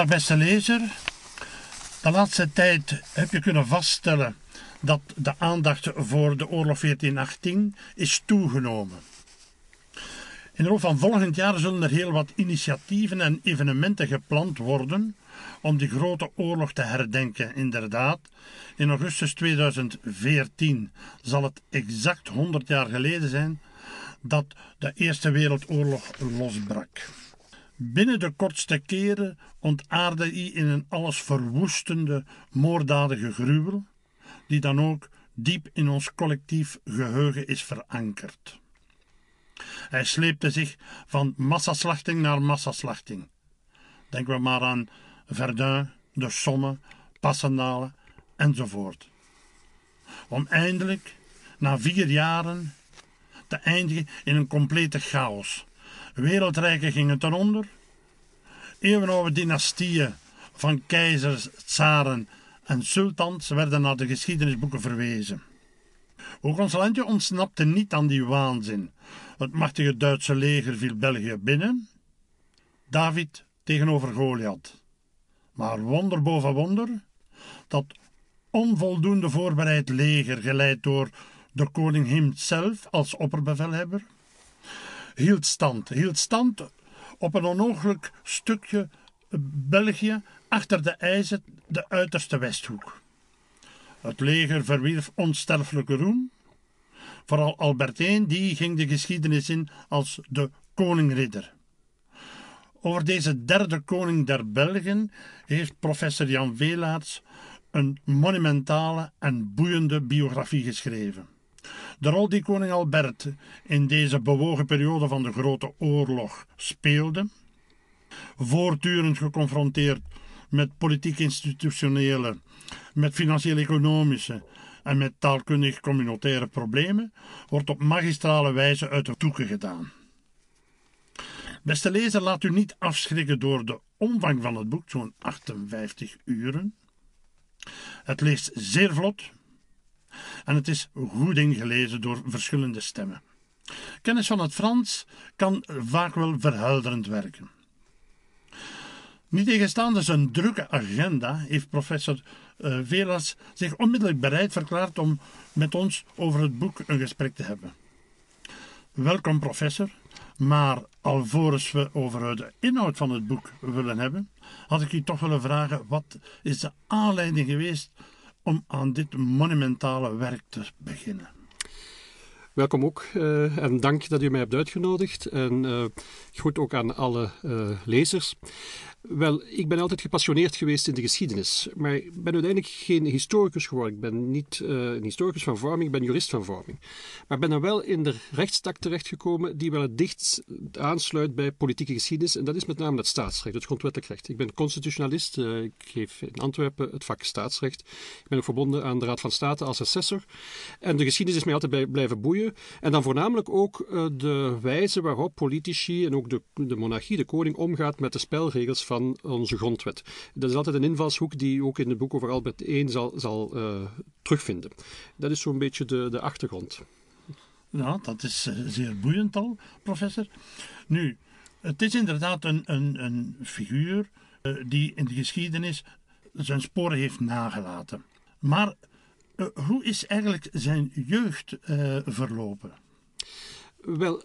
Dag beste lezer. De laatste tijd heb je kunnen vaststellen dat de aandacht voor de oorlog 1418 is toegenomen. In de loop van volgend jaar zullen er heel wat initiatieven en evenementen gepland worden om die grote oorlog te herdenken. Inderdaad, in augustus 2014 zal het exact 100 jaar geleden zijn dat de Eerste Wereldoorlog losbrak. Binnen de kortste keren ontaarde hij in een alles verwoestende, moorddadige gruwel, die dan ook diep in ons collectief geheugen is verankerd. Hij sleepte zich van massaslachting naar massaslachting. Denken we maar aan Verdun, de Somme, Passendaele enzovoort. Om eindelijk, na vier jaren, te eindigen in een complete chaos. Wereldrijken gingen ten onder. Eeuwenoude dynastieën van keizers, tsaren en sultans werden naar de geschiedenisboeken verwezen. Ook ons landje ontsnapte niet aan die waanzin. Het machtige Duitse leger viel België binnen. David tegenover Goliath. Maar wonder boven wonder, dat onvoldoende voorbereid leger, geleid door de koning hemzelf als opperbevelhebber, hield stand. Hield stand op een onogelijk stukje België achter de ijzer, de uiterste westhoek. Het leger verwierf onsterfelijke roem. Vooral Albert I die ging de geschiedenis in als de koningridder. Over deze derde koning der Belgen heeft professor Jan Velaerts een monumentale en boeiende biografie geschreven. De rol die koning Albert in deze bewogen periode van de Grote Oorlog speelde, voortdurend geconfronteerd met politiek-institutionele, met financieel-economische en met taalkundig-communautaire problemen, wordt op magistrale wijze uit de doeken gedaan. Beste lezer, laat u niet afschrikken door de omvang van het boek, zo'n 58 uren. Het leest zeer vlot en het is goed ingelezen door verschillende stemmen. Kennis van het Frans kan vaak wel verhelderend werken. Niet tegenstaande zijn drukke agenda heeft professor uh, Velas zich onmiddellijk bereid verklaard om met ons over het boek een gesprek te hebben. Welkom professor, maar alvorens we over de inhoud van het boek willen hebben, had ik u toch willen vragen wat is de aanleiding geweest om aan dit monumentale werk te beginnen? Welkom ook uh, en dank dat u mij hebt uitgenodigd. En uh, goed ook aan alle uh, lezers. Wel, ik ben altijd gepassioneerd geweest in de geschiedenis, maar ik ben uiteindelijk geen historicus geworden. Ik ben niet uh, een historicus van vorming, ik ben jurist van vorming. Maar ik ben dan wel in de rechtstak terechtgekomen die wel het dichtst aansluit bij politieke geschiedenis, en dat is met name het staatsrecht, het grondwettelijk recht. Ik ben constitutionalist, uh, ik geef in Antwerpen het vak staatsrecht. Ik ben ook verbonden aan de Raad van State als assessor. En de geschiedenis is mij altijd bij, blijven boeien. En dan voornamelijk ook uh, de wijze waarop politici en ook de, de monarchie, de koning, omgaat met de spelregels van onze grondwet. Dat is altijd een invalshoek die ook in het boek over Albert I zal, zal uh, terugvinden. Dat is zo'n beetje de, de achtergrond. Ja, dat is uh, zeer boeiend al, professor. Nu, het is inderdaad een, een, een figuur uh, die in de geschiedenis zijn sporen heeft nagelaten. Maar hoe is eigenlijk zijn jeugd verlopen? Wel,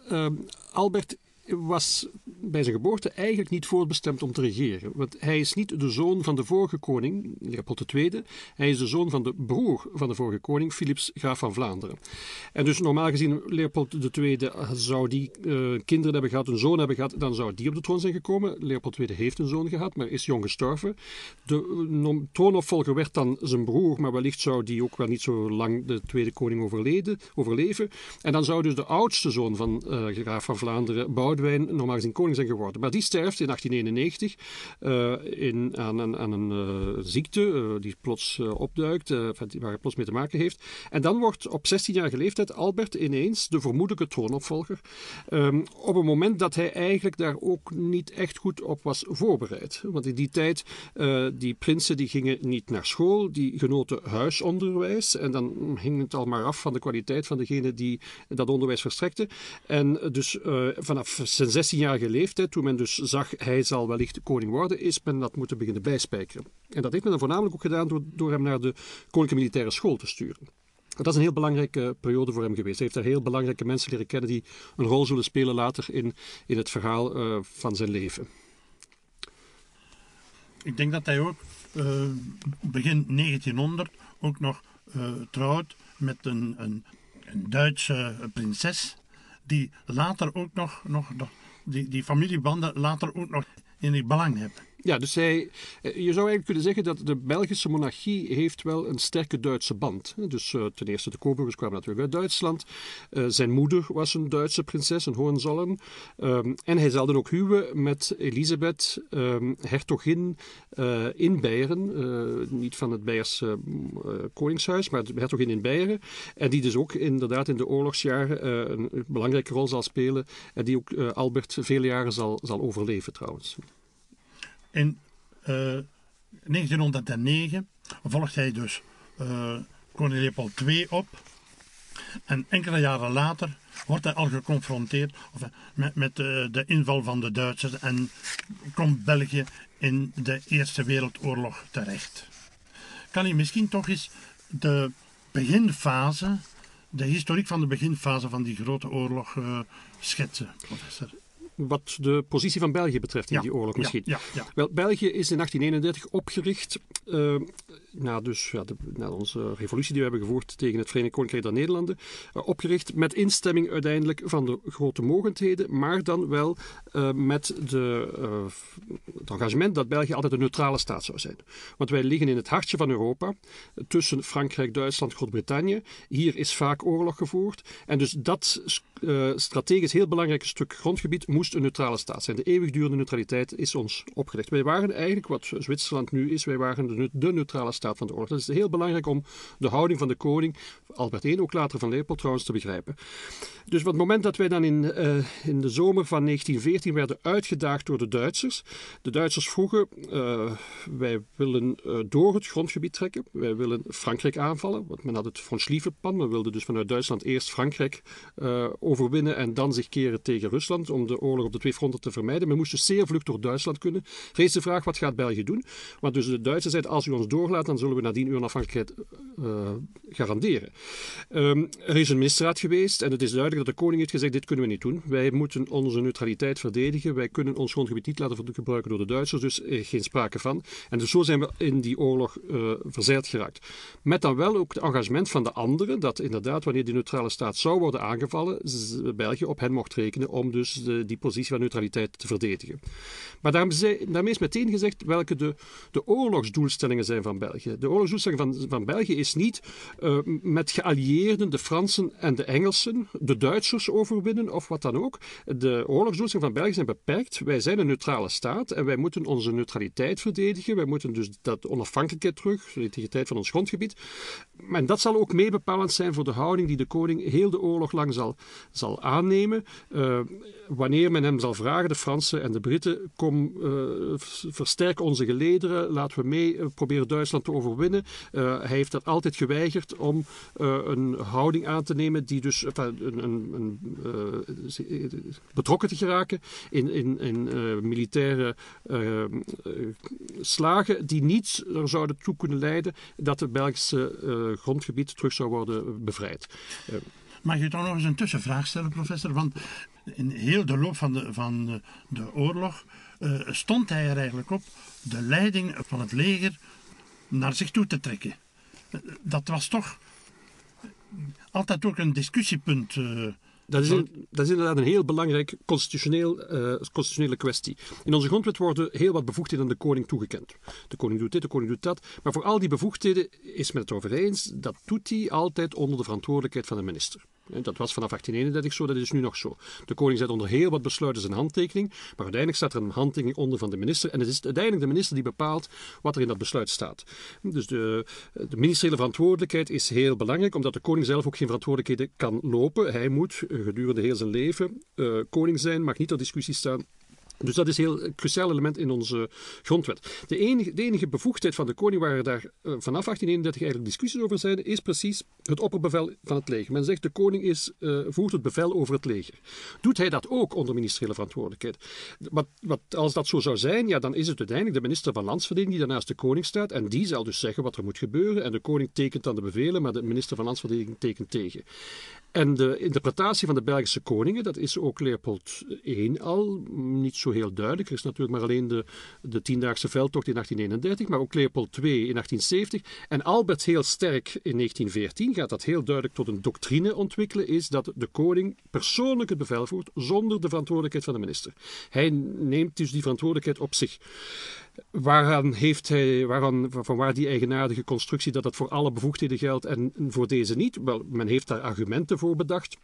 Albert was bij zijn geboorte eigenlijk niet voorbestemd om te regeren. Want hij is niet de zoon van de vorige koning, Leopold II. Hij is de zoon van de broer van de vorige koning, Philips, graaf van Vlaanderen. En dus normaal gezien, Leopold II zou die uh, kinderen hebben gehad, een zoon hebben gehad, dan zou die op de troon zijn gekomen. Leopold II heeft een zoon gehad, maar is jong gestorven. De uh, troonopvolger werd dan zijn broer, maar wellicht zou die ook wel niet zo lang de tweede koning overleden, overleven. En dan zou dus de oudste zoon van graaf van Vlaanderen, Boudewijn, normaal gezien koning zijn geworden. Maar die sterft in 1891 uh, in, aan, aan, een uh, ziekte uh, die plots opduikt, waar hij plots mee te maken heeft. En dan wordt op 16-jarige leeftijd Albert ineens de vermoedelijke troonopvolger. Um, op een moment dat hij eigenlijk daar ook niet echt goed op was voorbereid. Want in die tijd, die prinsen die gingen niet naar school, die genoten huisonderwijs. En dan hing het al maar af van de kwaliteit van degene die dat onderwijs verstrekte. En dus vanaf zijn 16-jarige leeftijd, toen men dus zag hij zal wellicht koning worden, is men dat moeten beginnen bijspijkeren. En dat heeft men dan voornamelijk ook gedaan door, door hem naar de Koninklijke Militaire School te sturen. Dat is een heel belangrijke periode voor hem geweest. Hij heeft daar heel belangrijke mensen leren kennen die een rol zullen spelen later in, in het verhaal uh, van zijn leven. Ik denk dat hij ook uh, begin 1900 ook nog uh, trouwt met een, een, een, Duitse prinses, die later ook nog, nog, die, die familiebanden later ook nog in het belang hebben. Ja, dus hij, eh, je zou eigenlijk kunnen zeggen dat de Belgische monarchie heeft wel een sterke Duitse band. Dus uh, ten eerste de Coburgers kwamen natuurlijk uit Duitsland. Uh, zijn moeder was een Duitse prinses, een Hohenzollern. Um, en hij zal dan ook huwen met Elisabeth, um, hertogin in Beieren. niet van het Beierse koningshuis, maar hertogin in Beieren. En die dus ook inderdaad in de oorlogsjaren een belangrijke rol zal spelen. En die ook Albert vele jaren zal, zal overleven trouwens. In uh, 1909 volgt hij dus uh, koning Leopold II op. En enkele jaren later wordt hij al geconfronteerd of, met, met de inval van de Duitsers en komt België in de Eerste Wereldoorlog terecht. Kan je misschien toch eens de beginfase, de historiek van de beginfase van die grote oorlog schetsen, professor? Wat de positie van België betreft in die oorlog misschien. Ja, ja, Wel, België is in 1831 opgericht uh, na, dus, ja, de, na onze revolutie die we hebben gevoerd tegen het Verenigd Koninkrijk der Nederlanden. Uh, opgericht met instemming uiteindelijk van de grote mogendheden, maar dan wel uh, met de, het engagement dat België altijd een neutrale staat zou zijn. Want wij liggen in het hartje van Europa, tussen Frankrijk, Duitsland, Groot-Brittannië. Hier is vaak oorlog gevoerd. En dus dat strategisch heel belangrijke stuk grondgebied moest een neutrale staat zijn. De eeuwigdurende neutraliteit is ons opgelegd. Wij waren eigenlijk, wat Zwitserland nu is, wij waren de, neutrale staat van de oorlog. Dat is heel belangrijk om de houding van de koning, Albert I, ook later van Leopold trouwens, te begrijpen. Dus op het moment dat wij dan in, uh, in de zomer van 1914 werden uitgedaagd door de Duitsers, de Duitsers vroegen, uh, wij willen uh, door het grondgebied trekken, wij willen Frankrijk aanvallen, want men had het von Schlieffen-plan, men wilde dus vanuit Duitsland eerst Frankrijk overwinnen en dan zich keren tegen Rusland om de oorlog op de twee fronten te vermijden. Men moest dus zeer vlug door Duitsland kunnen. Vrees de vraag, wat gaat België doen? Want dus de Duitsers zeiden, als u ons doorlaat, dan zullen we nadien uw onafhankelijkheid uh, garanderen. Um, er is een ministerraad geweest en het is duidelijk dat de koning heeft gezegd, dit kunnen we niet doen. Wij moeten onze neutraliteit verdedigen. Wij kunnen ons grondgebied niet laten gebruiken door de Duitsers, dus geen sprake van. En dus zo zijn we in die oorlog uh, verzeild geraakt. Met dan wel ook het engagement van de anderen, dat inderdaad, wanneer die neutrale staat zou worden aangevallen, België op hen mocht rekenen om dus de, die positie van neutraliteit te verdedigen. Maar daarmee, is meteen gezegd welke de, de oorlogsdoelstellingen zijn van België. De oorlogsdoelstelling van, van België is niet uh, met geallieerden, de Fransen en de Engelsen, de Duitsers overwinnen of wat dan ook. De oorlogsdoelstellingen van België zijn beperkt. Wij zijn een neutrale staat en wij moeten onze neutraliteit verdedigen. Wij moeten dus dat onafhankelijkheid terug, de integriteit van ons grondgebied. En dat zal ook meebepalend zijn voor de houding die de koning heel de oorlog lang zal, zal aannemen. Uh, wanneer men hem zal vragen, de Fransen en de Britten, kom, uh, versterk onze gelederen, laten we mee uh, proberen Duitsland te overwinnen. Uh, hij heeft dat altijd geweigerd om een houding aan te nemen die dus een, een, een betrokken te geraken in, in, in militaire slagen die niet er zouden toe kunnen leiden dat het Belgische grondgebied terug zou worden bevrijd. Mag je toch nog eens een tussenvraag stellen, professor? Want in heel de loop van de, van de, de oorlog uh, stond hij er eigenlijk op de leiding van het leger naar zich toe te trekken. Uh, dat was toch altijd ook een discussiepunt. Uh, dat is, een, dat is, inderdaad een heel belangrijk constitutioneel, uh, constitutionele kwestie. In onze grondwet worden heel wat bevoegdheden aan de koning toegekend. De koning doet dit, de koning doet dat. Maar voor al die bevoegdheden is men het over eens, dat doet hij altijd onder de verantwoordelijkheid van de minister. Dat was vanaf 1831 zo, dat is nu nog zo. De koning zet onder heel wat besluiten zijn handtekening, maar uiteindelijk staat er een handtekening onder van de minister. En het is uiteindelijk de minister die bepaalt wat er in dat besluit staat. Dus de, de ministeriële verantwoordelijkheid is heel belangrijk, omdat de koning zelf ook geen verantwoordelijkheden kan lopen. Hij moet gedurende heel zijn leven uh, koning zijn, mag niet ter discussie staan Dus dat is een heel cruciaal element in onze grondwet. De enige, de enige bevoegdheid van de koning waar daar uh, vanaf 1831 eigenlijk discussies over zijn, is precies het opperbevel van het leger. Men zegt de koning is, uh, voert het bevel over het leger. Doet hij dat ook onder ministeriële verantwoordelijkheid? Wat, wat, als dat zo zou zijn, ja, dan is het uiteindelijk de minister van Landsverdediging die daarnaast de koning staat en die zal dus zeggen wat er moet gebeuren en de koning tekent dan de bevelen, maar de minister van Landsverdediging tekent tegen. En de interpretatie van de Belgische koningen, dat is ook Leopold I al niet zo heel duidelijk. Er is natuurlijk maar alleen de, de Tiendaagse veldtocht in 1831, maar ook Leopold II in 1870. En Albert heel sterk in 1914 gaat dat heel duidelijk tot een doctrine ontwikkelen, is dat de koning persoonlijk het bevel voert zonder de verantwoordelijkheid van de minister. Hij neemt dus die verantwoordelijkheid op zich. Waaraan heeft hij, waaraan, van waar die eigenaardige constructie dat dat voor alle bevoegdheden geldt en voor deze niet? Wel, men heeft daar argumenten voor bedacht.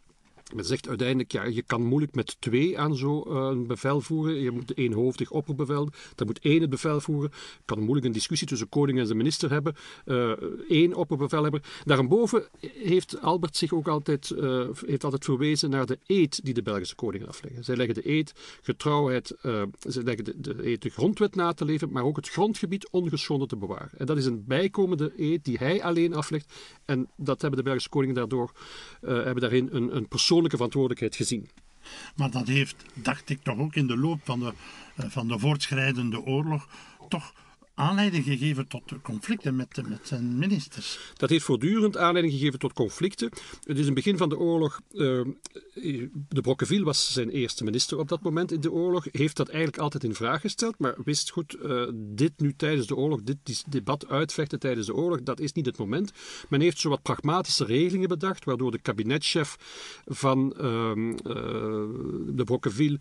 Men zegt uiteindelijk, ja, je kan moeilijk met twee aan zo'n uh, bevel voeren. Je moet eenhoofdig opperbevel, dan moet één het bevel voeren. Je kan moeilijk een discussie tussen koning en zijn minister hebben. Uh, één opperbevelhebber. Daarboven heeft Albert zich ook altijd, uh, heeft altijd verwezen naar de eed die de Belgische koningen afleggen. Zij leggen de eed, getrouwheid, zij leggen de, de eed de grondwet na te leven, maar ook het grondgebied ongeschonden te bewaren. En dat is een bijkomende eed die hij alleen aflegt. En dat hebben de Belgische koningen daardoor, hebben daarin een, een persoon verantwoordelijkheid gezien. Maar dat heeft, dacht ik toch ook in de loop van de, van de voortschrijdende oorlog, toch aanleiding gegeven tot conflicten met, met zijn ministers. Dat heeft voortdurend aanleiding gegeven tot conflicten. Het is het begin van de oorlog. Uh, de Broqueville was zijn eerste minister op dat moment in de oorlog. Heeft dat eigenlijk altijd in vraag gesteld, maar wist goed: uh, dit nu tijdens de oorlog, dit debat uitvechten tijdens de oorlog, dat is niet het moment. Men heeft zo wat pragmatische regelingen bedacht, waardoor de kabinetchef van uh, de Broqueville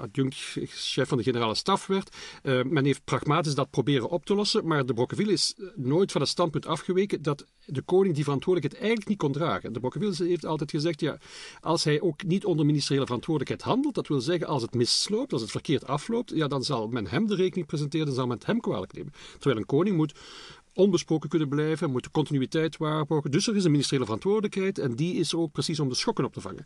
adjunct-chef van de generale staf werd. men heeft pragmatisch dat proberen op te lossen, maar de Broqueville is nooit van het standpunt afgeweken dat de koning die verantwoordelijkheid eigenlijk niet kon dragen. De Broqueville heeft altijd gezegd, ja, als hij ook niet onder ministeriële verantwoordelijkheid handelt, dat wil zeggen als het misloopt, als het verkeerd afloopt, ja, dan zal men hem de rekening presenteren, dan zal men het hem kwalijk nemen. Terwijl een koning moet onbesproken kunnen blijven, moet de continuïteit waarborgen. Dus er is een ministeriële verantwoordelijkheid en die is ook precies om de schokken op te vangen.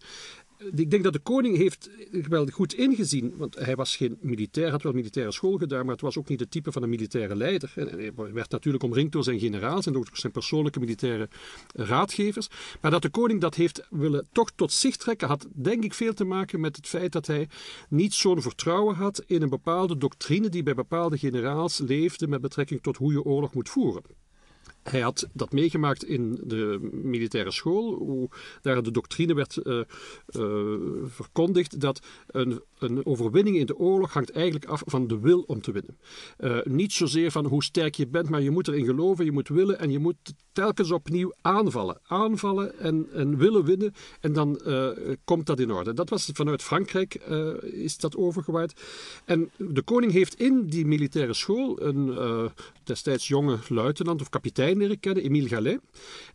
Ik denk dat de koning heeft wel goed ingezien, want hij was geen militair, had wel militaire school gedaan, maar het was ook niet het type van een militaire leider. Hij werd natuurlijk omringd door zijn generaals en door zijn persoonlijke militaire raadgevers. Maar dat de koning dat heeft willen toch tot zich trekken, had denk ik veel te maken met het feit dat hij niet zo'n vertrouwen had in een bepaalde doctrine die bij bepaalde generaals leefde met betrekking tot hoe je oorlog moet voeren. Hij had dat meegemaakt in de militaire school, hoe daar de doctrine werd uh, uh, verkondigd dat een, een, overwinning in de oorlog hangt eigenlijk af van de wil om te winnen. Uh, niet zozeer van hoe sterk je bent, maar je moet erin geloven, je moet willen en je moet telkens opnieuw aanvallen. Aanvallen en, en willen winnen en dan komt dat in orde. Dat was vanuit Frankrijk is dat overgewaaid. En de koning heeft in die militaire school een destijds jonge luitenant of kapitein leren kennen, Emile Gallet,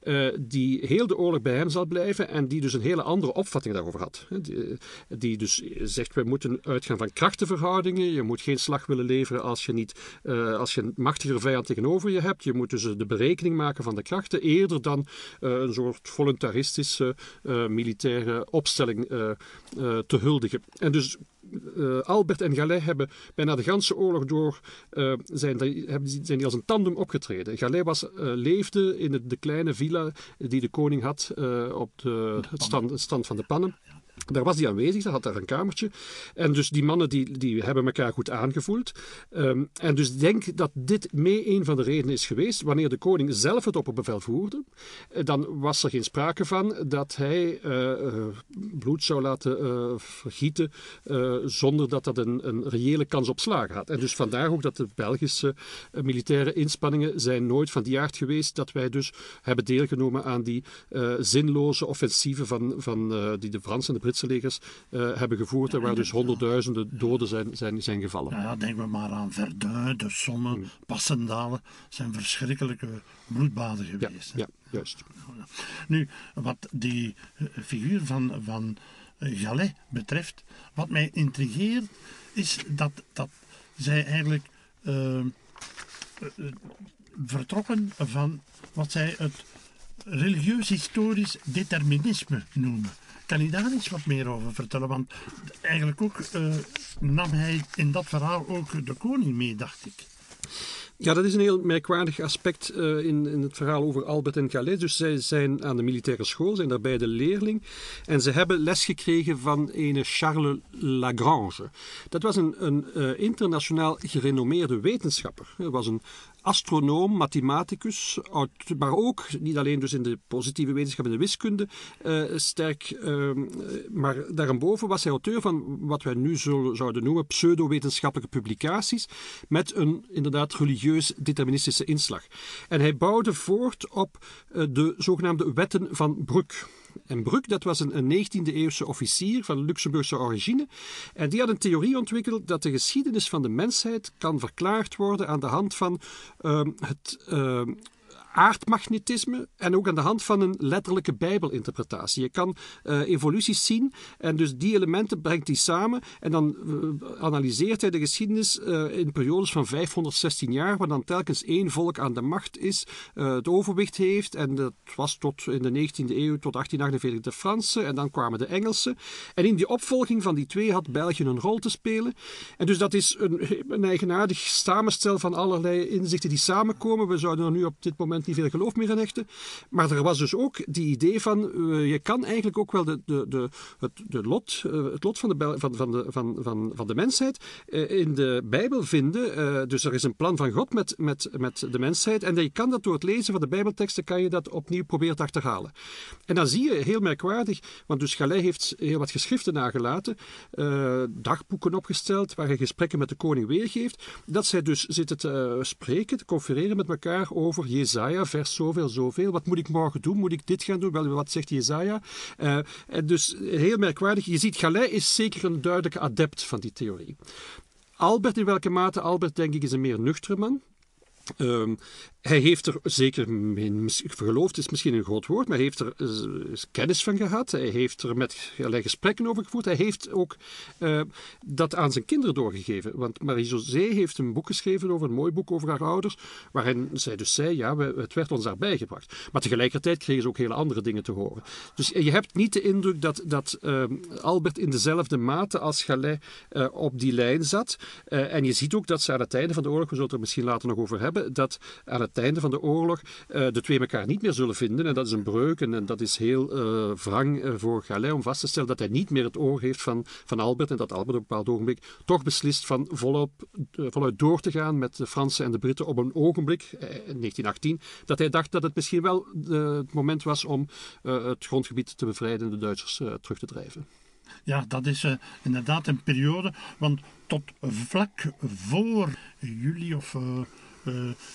uh, die heel de oorlog bij hem zal blijven en die dus een hele andere opvatting daarover had. Die, die dus zegt, we moeten uitgaan van krachtenverhoudingen, je moet geen slag willen leveren als je, niet, uh, als je een machtigere vijand tegenover je hebt, je moet dus de berekening maken van de krachten eerder dan een soort voluntaristische militaire opstelling te huldigen. En dus uh, Albert en Gallet hebben bijna de ganse oorlog door uh, zijn, die, zijn die als een tandem opgetreden. Gallet was, uh, leefde in het, de kleine villa die de koning had op de, het stand, stand van de pannen. Daar was hij aanwezig, hij had daar een kamertje. En dus die mannen die, die hebben elkaar goed aangevoeld. Um, en dus denk dat dit mee een van de redenen is geweest. Wanneer de koning zelf het opperbevel voerde, dan was er geen sprake van dat hij uh, uh, bloed zou laten vergieten zonder dat dat een, een reële kans op slagen had. En dus vandaar ook dat de Belgische militaire inspanningen zijn nooit van die aard geweest dat wij dus hebben deelgenomen aan die zinloze offensieven van, van die de Fransen en de Britse legers uh, hebben gevoerd en waar dus honderdduizenden doden zijn, zijn, zijn gevallen. Ja, denk we maar aan Verdun, de Somme, hmm. Passendalen. zijn verschrikkelijke bloedbaden geweest. Ja, ja juist. Nu, wat die eh, figuur van, van eh, Gallet betreft, wat mij intrigeert, is dat, dat zij eigenlijk uh, vertrokken van wat zij het religieus-historisch determinisme noemen. Kan je daar iets wat meer over vertellen? Want eigenlijk ook uh, nam hij in dat verhaal ook de koning mee, dacht ik. Ja, dat is een heel merkwaardig aspect uh, in, in het verhaal over Albert en Calais. Dus zij zijn aan de militaire school, zijn daarbij de leerling. En ze hebben les gekregen van een Charles Lagrange. Dat was een, een uh, internationaal gerenommeerde wetenschapper. Hij was een astronoom, mathematicus, maar ook niet alleen dus in de positieve wetenschap en de wiskunde uh, sterk, uh, maar daarboven was hij auteur van wat wij nu zouden noemen pseudo-wetenschappelijke publicaties met een inderdaad religieus deterministische inslag. En hij bouwde voort op uh, de zogenaamde wetten van Brugge. En Brugge, dat was een, een 19e-eeuwse officier van Luxemburgse origine. En die had een theorie ontwikkeld dat de geschiedenis van de mensheid kan verklaard worden aan de hand van uh, het. Aardmagnetisme en ook aan de hand van een letterlijke bijbelinterpretatie. Je kan uh, evoluties zien en dus die elementen brengt hij samen en dan uh, analyseert hij de geschiedenis uh, in periodes van 516 jaar, waar dan telkens één volk aan de macht is, het overwicht heeft en dat was tot in de 19e eeuw, tot 1848 de Fransen en dan kwamen de Engelsen. En in die opvolging van die twee had België een rol te spelen. En dus dat is een, een eigenaardig samenstel van allerlei inzichten die samenkomen. We zouden er nu op dit moment niet veel geloof meer aan hechten. Maar er was dus ook die idee van, uh, je kan eigenlijk ook wel de, de, de, het, de lot, uh, het lot van de, van, van, de, van, van, van de mensheid uh, in de Bijbel vinden. dus er is een plan van God met, met, met de mensheid. En je kan dat door het lezen van de Bijbelteksten, kan je dat opnieuw proberen te achterhalen. En dan zie je, heel merkwaardig, want dus Galais heeft heel wat geschriften nagelaten, dagboeken opgesteld, waar hij gesprekken met de koning weergeeft, dat zij dus zitten te spreken, te confereren met elkaar over Jezaja, vers zoveel, zoveel. Wat moet ik morgen doen? Moet ik dit gaan doen? Wel, wat zegt Jezaja? Uh, en dus heel merkwaardig. Je ziet, Galais is zeker een duidelijke adept van die theorie. Albert, in welke mate? Albert, denk ik, is een meer nuchtere man. Um, hij heeft er zeker, geloofd is misschien een groot woord, maar hij heeft er uh, kennis van gehad. Hij heeft er met allerlei gesprekken over gevoerd. Hij heeft ook uh, dat aan zijn kinderen doorgegeven. Want Marie-José heeft een boek geschreven over, een mooi boek over haar ouders, waarin zij dus zei, ja, het werd ons daarbij gebracht. Maar tegelijkertijd kregen ze ook hele andere dingen te horen. Dus je hebt niet de indruk dat, dat uh, Albert in dezelfde mate als Galais op die lijn zat. en je ziet ook dat ze aan het einde van de oorlog, we zullen het er misschien later nog over hebben, dat aan het het einde van de oorlog uh, de twee elkaar niet meer zullen vinden. En dat is een breuk en, dat is heel uh, wrang uh, voor Galais om vast te stellen dat hij niet meer het oor heeft van, van Albert. En dat Albert op een bepaald ogenblik toch beslist van volop, voluit door te gaan met de Fransen en de Britten op een ogenblik, in 1918, dat hij dacht dat het misschien wel het moment was om het grondgebied te bevrijden en de Duitsers terug te drijven. Ja, dat is inderdaad een periode, want tot vlak voor juli of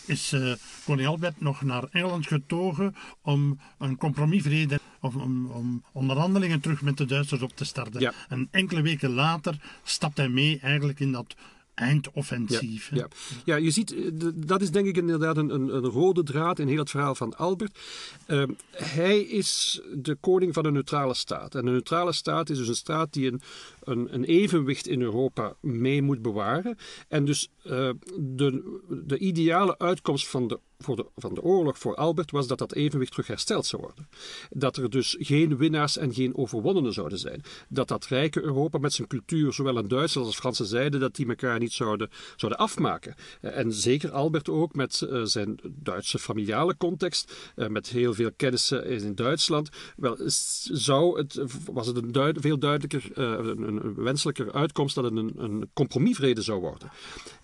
is uh, koning Albert nog naar Engeland getogen om een compromisvrede, of om, om, onderhandelingen terug met de Duitsers op te starten. Ja. En enkele weken later stapt hij mee eigenlijk in dat eindoffensief. Ja, ja. je ziet, dat is denk ik inderdaad een, een, een rode draad in heel het verhaal van Albert. Uh, hij is de koning van een neutrale staat. En een neutrale staat is dus een staat die een, een, een evenwicht in Europa mee moet bewaren. En dus uh, de, de ideale uitkomst van de voor van de oorlog voor Albert was dat dat evenwicht terug hersteld zou worden. Dat er dus geen winnaars en geen overwonnenen zouden zijn. Dat dat rijke Europa met zijn cultuur, zowel aan Duitsers als Franse zijde, dat die elkaar niet zouden, zouden afmaken. En zeker Albert ook met uh, zijn Duitse familiale context, uh, met heel veel kennissen in Duitsland, wel, zou het, was het een veel duidelijker, een, een, wenselijker uitkomst dat het een, een compromisvrede zou worden.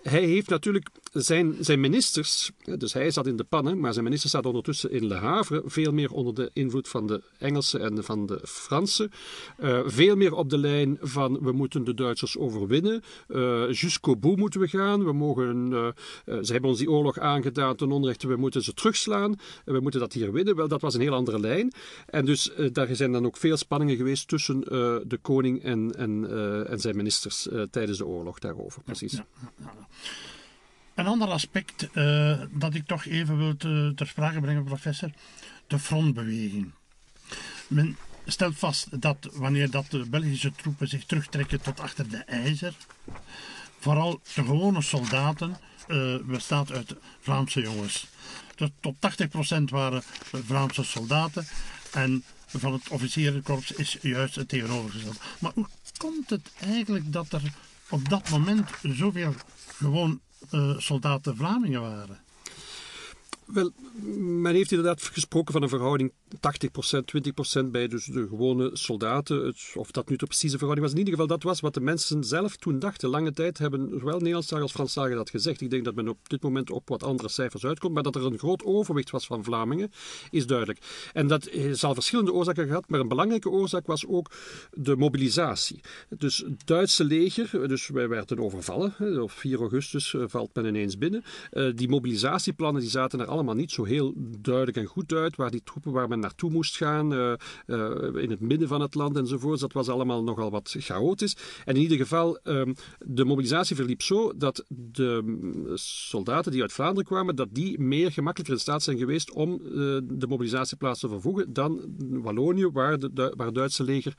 Hij heeft natuurlijk zijn, zijn ministers, dus hij in de pannen, maar zijn minister staat ondertussen in Le Havre, veel meer onder de invloed van de Engelsen en van de Fransen. Uh, veel meer op de lijn van we moeten de Duitsers overwinnen, uh, jusqu'au bout moeten we gaan, we mogen, uh, ze hebben ons die oorlog aangedaan ten onrechte, we moeten ze terugslaan, we moeten dat hier winnen. Wel, dat was een heel andere lijn. En dus daar zijn dan ook veel spanningen geweest tussen de koning en, en, en zijn ministers tijdens de oorlog daarover, precies. Een ander aspect uh, dat ik toch even wil te, ter sprake brengen, professor, de frontbeweging. Men stelt vast dat wanneer dat de Belgische troepen zich terugtrekken tot achter de IJzer, vooral de gewone soldaten uh, bestaat uit Vlaamse jongens. Tot 80% waren Vlaamse soldaten en van het officierenkorps is juist het tegenovergestelde. Maar hoe komt het eigenlijk dat er op dat moment zoveel gewoon soldaten Vlamingen waren? Wel, men heeft inderdaad gesproken van een verhouding 80%, 20% bij dus de gewone soldaten. of dat nu de precieze verhouding was. In ieder geval, dat was wat de mensen zelf toen dachten. Lange tijd hebben zowel Nederlandstalig als Franstalig dat gezegd. Ik denk dat men op dit moment op wat andere cijfers uitkomt. Maar dat er een groot overwicht was van Vlamingen, is duidelijk. En dat zal verschillende oorzaken gehad. Maar een belangrijke oorzaak was ook de mobilisatie. Dus het Duitse leger, dus wij werden overvallen. Op 4 augustus eh, valt men ineens binnen. Eh, die mobilisatieplannen die zaten er allemaal niet zo heel duidelijk en goed uit. Waar die troepen waar men naartoe moest gaan, uh, uh, in het midden van het land enzovoort. Dat was allemaal nogal wat chaotisch. En in ieder geval, um, de mobilisatie verliep zo dat de mm, soldaten die uit Vlaanderen kwamen, dat die meer gemakkelijker in staat zijn geweest om uh, de mobilisatieplaats te vervoegen dan Wallonië, waar, de, waar het Duitse leger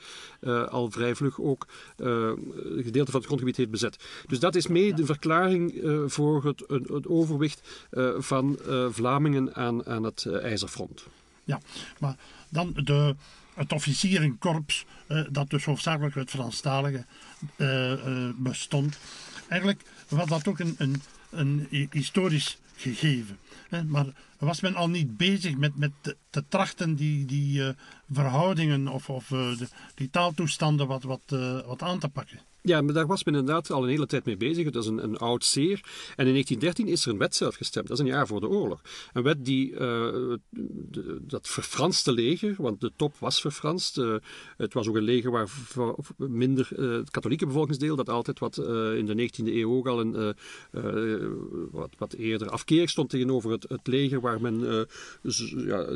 al vrij vlug ook een gedeelte van het grondgebied heeft bezet. Dus dat is mee de verklaring voor het, het overwicht van Vlamingen aan, aan het IJzerfront. Ja, maar dan de, het officierenkorps, uh, dat dus hoofdzakelijk uit Franstaligen uh, uh, bestond. Eigenlijk was dat ook een, een, een historisch gegeven. Maar was men al niet bezig met, met te, te trachten die, die verhoudingen of, of de, die taaltoestanden wat, wat, wat aan te pakken? Ja, maar daar was men inderdaad al een hele tijd mee bezig. Het is een, een oud zeer. En in 1913 is er een wet zelf gestemd. Dat is een jaar voor de oorlog. Een wet die uh, dat verfranste leger, want de top was verfranst. Uh, het was ook een leger waar minder uh, het katholieke bevolkingsdeel, dat altijd wat in de 19e eeuw ook al een wat, wat eerder afkeer stond tegenover het, het leger, waar men ja,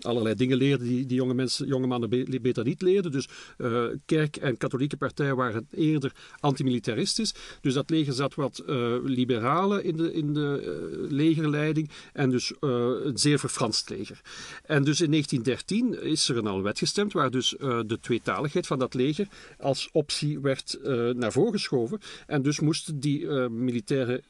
allerlei dingen leerde die, die jonge, mensen, jonge mannen beter niet leerden. Dus kerk en katholieke partij waren het eerder antimilitaristisch. Dus dat leger zat wat uh, liberalen in de, in de uh, legerleiding en dus uh, een zeer verfranst leger. En dus in 1913 is er een al wet gestemd waar dus de tweetaligheid van dat leger als optie werd naar voren geschoven. En dus moesten die militaire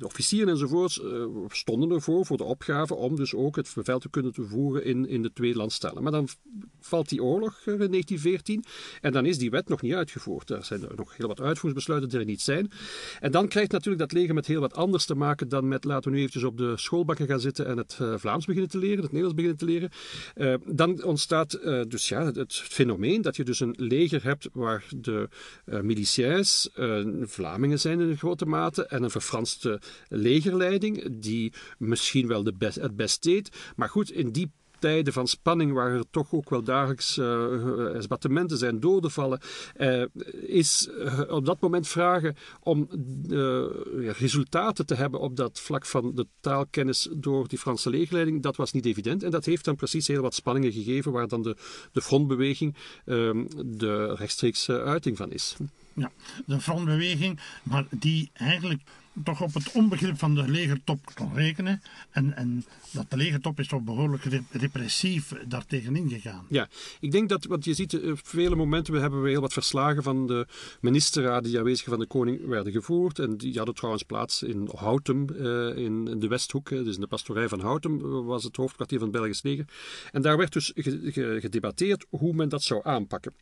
officieren enzovoorts stonden ervoor voor de opgave om dus ook het bevel te kunnen te voeren in, in de twee landstellen. Maar dan valt die oorlog in 1914 en dan is die wet nog niet uitgevoerd. Er zijn nog heel wat uitvoeringsbesluiten die er niet zijn. En dan krijgt natuurlijk dat leger met heel wat anders te maken dan met laten we nu eventjes op de schoolbakken gaan zitten en het uh, Vlaams beginnen te leren, het Nederlands beginnen te leren. Uh, dan ontstaat uh, dus ja, het, fenomeen dat je dus een leger hebt waar de miliciërs Vlamingen zijn in grote mate en een verfranste legerleiding die misschien wel de best, het best deed. Maar goed, in die tijden van spanning, waar er toch ook wel dagelijks uh, zijn, doden vallen, is op dat moment vragen om resultaten te hebben op dat vlak van de taalkennis door die Franse legerleiding, dat was niet evident. En dat heeft dan precies heel wat spanningen gegeven, waar dan de, de frontbeweging ehm, de rechtstreekse uiting van is. Ja, de frontbeweging, maar die eigenlijk toch op het onbegrip van de legertop kon rekenen. En, en dat de legertop is toch behoorlijk repressief daartegen ingegaan. Ja, ik denk dat, wat je ziet, op eh, vele momenten we hebben we heel wat verslagen van de ministerraden die aanwezig van de koning werden gevoerd. En die hadden trouwens plaats in Houtem, uh, in, de Westhoek, dus in de pastorij van Houtem was het hoofdkwartier van het Belgisch leger. En daar werd dus gedebatteerd hoe men dat zou aanpakken.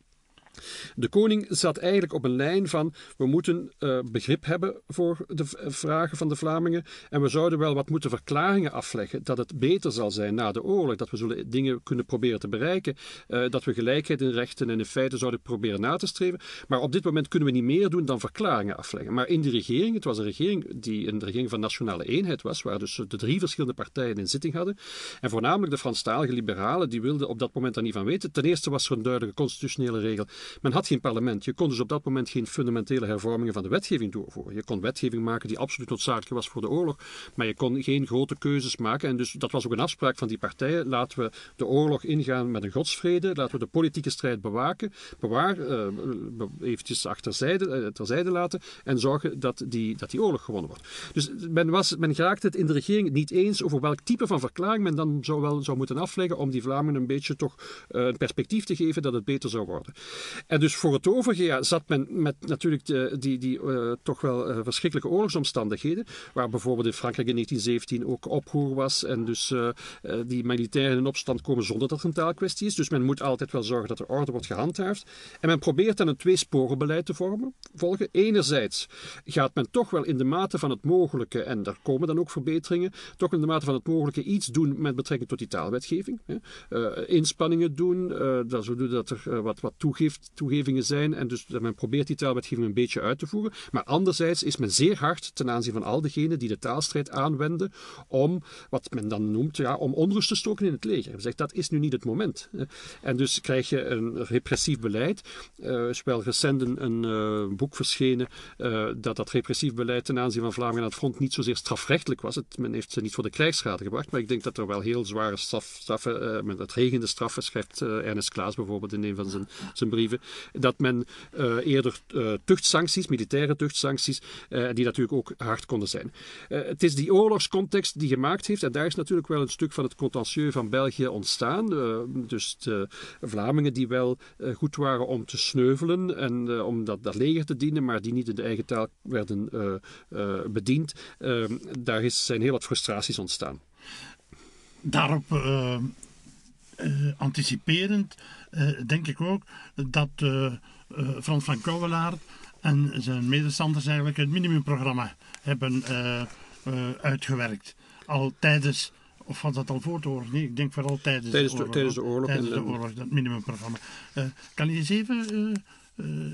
De koning zat eigenlijk op een lijn van we moeten uh, begrip hebben voor de vragen van de Vlamingen en we zouden wel wat moeten verklaringen afleggen dat het beter zal zijn na de oorlog, dat we zullen dingen kunnen proberen te bereiken, uh, dat we gelijkheid in rechten en in feiten zouden proberen na te streven. Maar op dit moment kunnen we niet meer doen dan verklaringen afleggen. Maar in de regering, het was een regering die een regering van nationale eenheid was, waar dus de drie verschillende partijen in zitting hadden. En voornamelijk de Franstalige liberalen, die wilden op dat moment daar niet van weten. Ten eerste was er een duidelijke constitutionele regel men had geen parlement. Je kon dus op dat moment geen fundamentele hervormingen van de wetgeving doorvoeren. Je kon wetgeving maken die absoluut noodzakelijk was voor de oorlog, maar je kon geen grote keuzes maken. En dus dat was ook een afspraak van die partijen. Laten we de oorlog ingaan met een godsvrede. Laten we de politieke strijd bewaken, bewaar, uh, eventjes achterzijde, uh, terzijde laten en zorgen dat die, dat die oorlog gewonnen wordt. Dus men, was, men geraakte het in de regering niet eens over welk type van verklaring men dan zou wel zou moeten afleggen om die Vlamingen een beetje toch uh, een perspectief te geven dat het beter zou worden. En dus voor het overige ja, zat men met natuurlijk de, die, die uh, toch wel uh, verschrikkelijke oorlogsomstandigheden, waar bijvoorbeeld in Frankrijk in 1917 ook oproer was en dus uh, die militairen in opstand komen zonder dat er een taalkwestie is. Dus men moet altijd wel zorgen dat er orde wordt gehandhaafd. En men probeert dan een tweesporenbeleid te vormen, volgen. Enerzijds gaat men toch wel in de mate van het mogelijke, en daar komen dan ook verbeteringen, toch in de mate van het mogelijke iets doen met betrekking tot die taalwetgeving. Hè. inspanningen doen, dat dat er wat, wat toegeeft, toegevingen zijn en dus men probeert die taalwetgeving een beetje uit te voeren. Maar anderzijds is men zeer hard ten aanzien van al diegenen die de taalstrijd aanwenden om, wat men dan noemt, ja, om onrust te stoken in het leger. Men zegt dat is nu niet het moment. En dus krijg je een repressief beleid. Er is wel recent een, uh, boek verschenen uh, dat dat repressief beleid ten aanzien van Vlaanderen aan het front niet zozeer strafrechtelijk was. Het, men heeft ze niet voor de krijgsschade gebracht, maar ik denk dat er wel heel zware straf, straffen, uh, met het regende straffen, schrijft Ernest Klaas bijvoorbeeld in een van zijn, zijn brieven, dat men eerder tuchtsancties, militaire tuchtsancties, die natuurlijk ook hard konden zijn. het is die oorlogscontext die gemaakt heeft, en daar is natuurlijk wel een stuk van het contentieux van België ontstaan. dus de Vlamingen die wel goed waren om te sneuvelen en om dat, leger te dienen, maar die niet in de eigen taal werden bediend. daar is, zijn heel wat frustraties ontstaan. Daarop anticiperend denk ik ook dat Frans van Kouwelaar en zijn medestanders eigenlijk het minimumprogramma hebben uitgewerkt. Al tijdens of was dat al voor de oorlog? Nee, ik denk vooral tijdens, tijdens de, oorlog. Tijdens de oorlog, tijdens de oorlog dat minimumprogramma. Uh, kan je eens even uh, uh,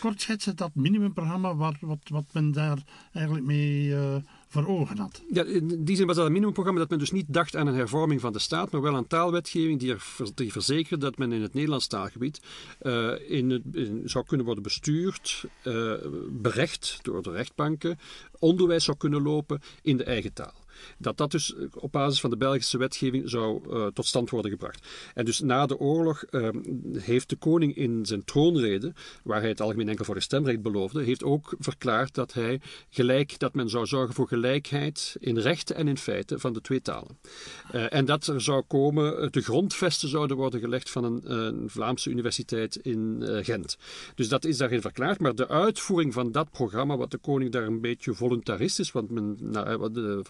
kort schetsen, dat minimumprogramma, wat, wat, wat men daar eigenlijk mee voor ogen had. Ja, in die zin was dat een minimumprogramma dat men dus niet dacht aan een hervorming van de staat, maar wel aan taalwetgeving die, er, die verzekerde dat men in het Nederlands taalgebied uh, in het, zou kunnen worden bestuurd, uh, berecht door de rechtbanken, onderwijs zou kunnen lopen in de eigen taal dat dat dus op basis van de Belgische wetgeving zou uh, tot stand worden gebracht. En dus na de oorlog uh, heeft de koning in zijn troonrede, waar hij het algemeen enkel voor de stemrecht beloofde, heeft ook verklaard dat hij gelijk, dat men zou zorgen voor gelijkheid in rechten en in feiten van de twee talen. Uh, en dat er zou komen, de grondvesten zouden worden gelegd van een, een Vlaamse universiteit in Gent. Dus dat is daarin verklaard, maar de uitvoering van dat programma, wat de koning daar een beetje voluntaristisch, want men, nou, de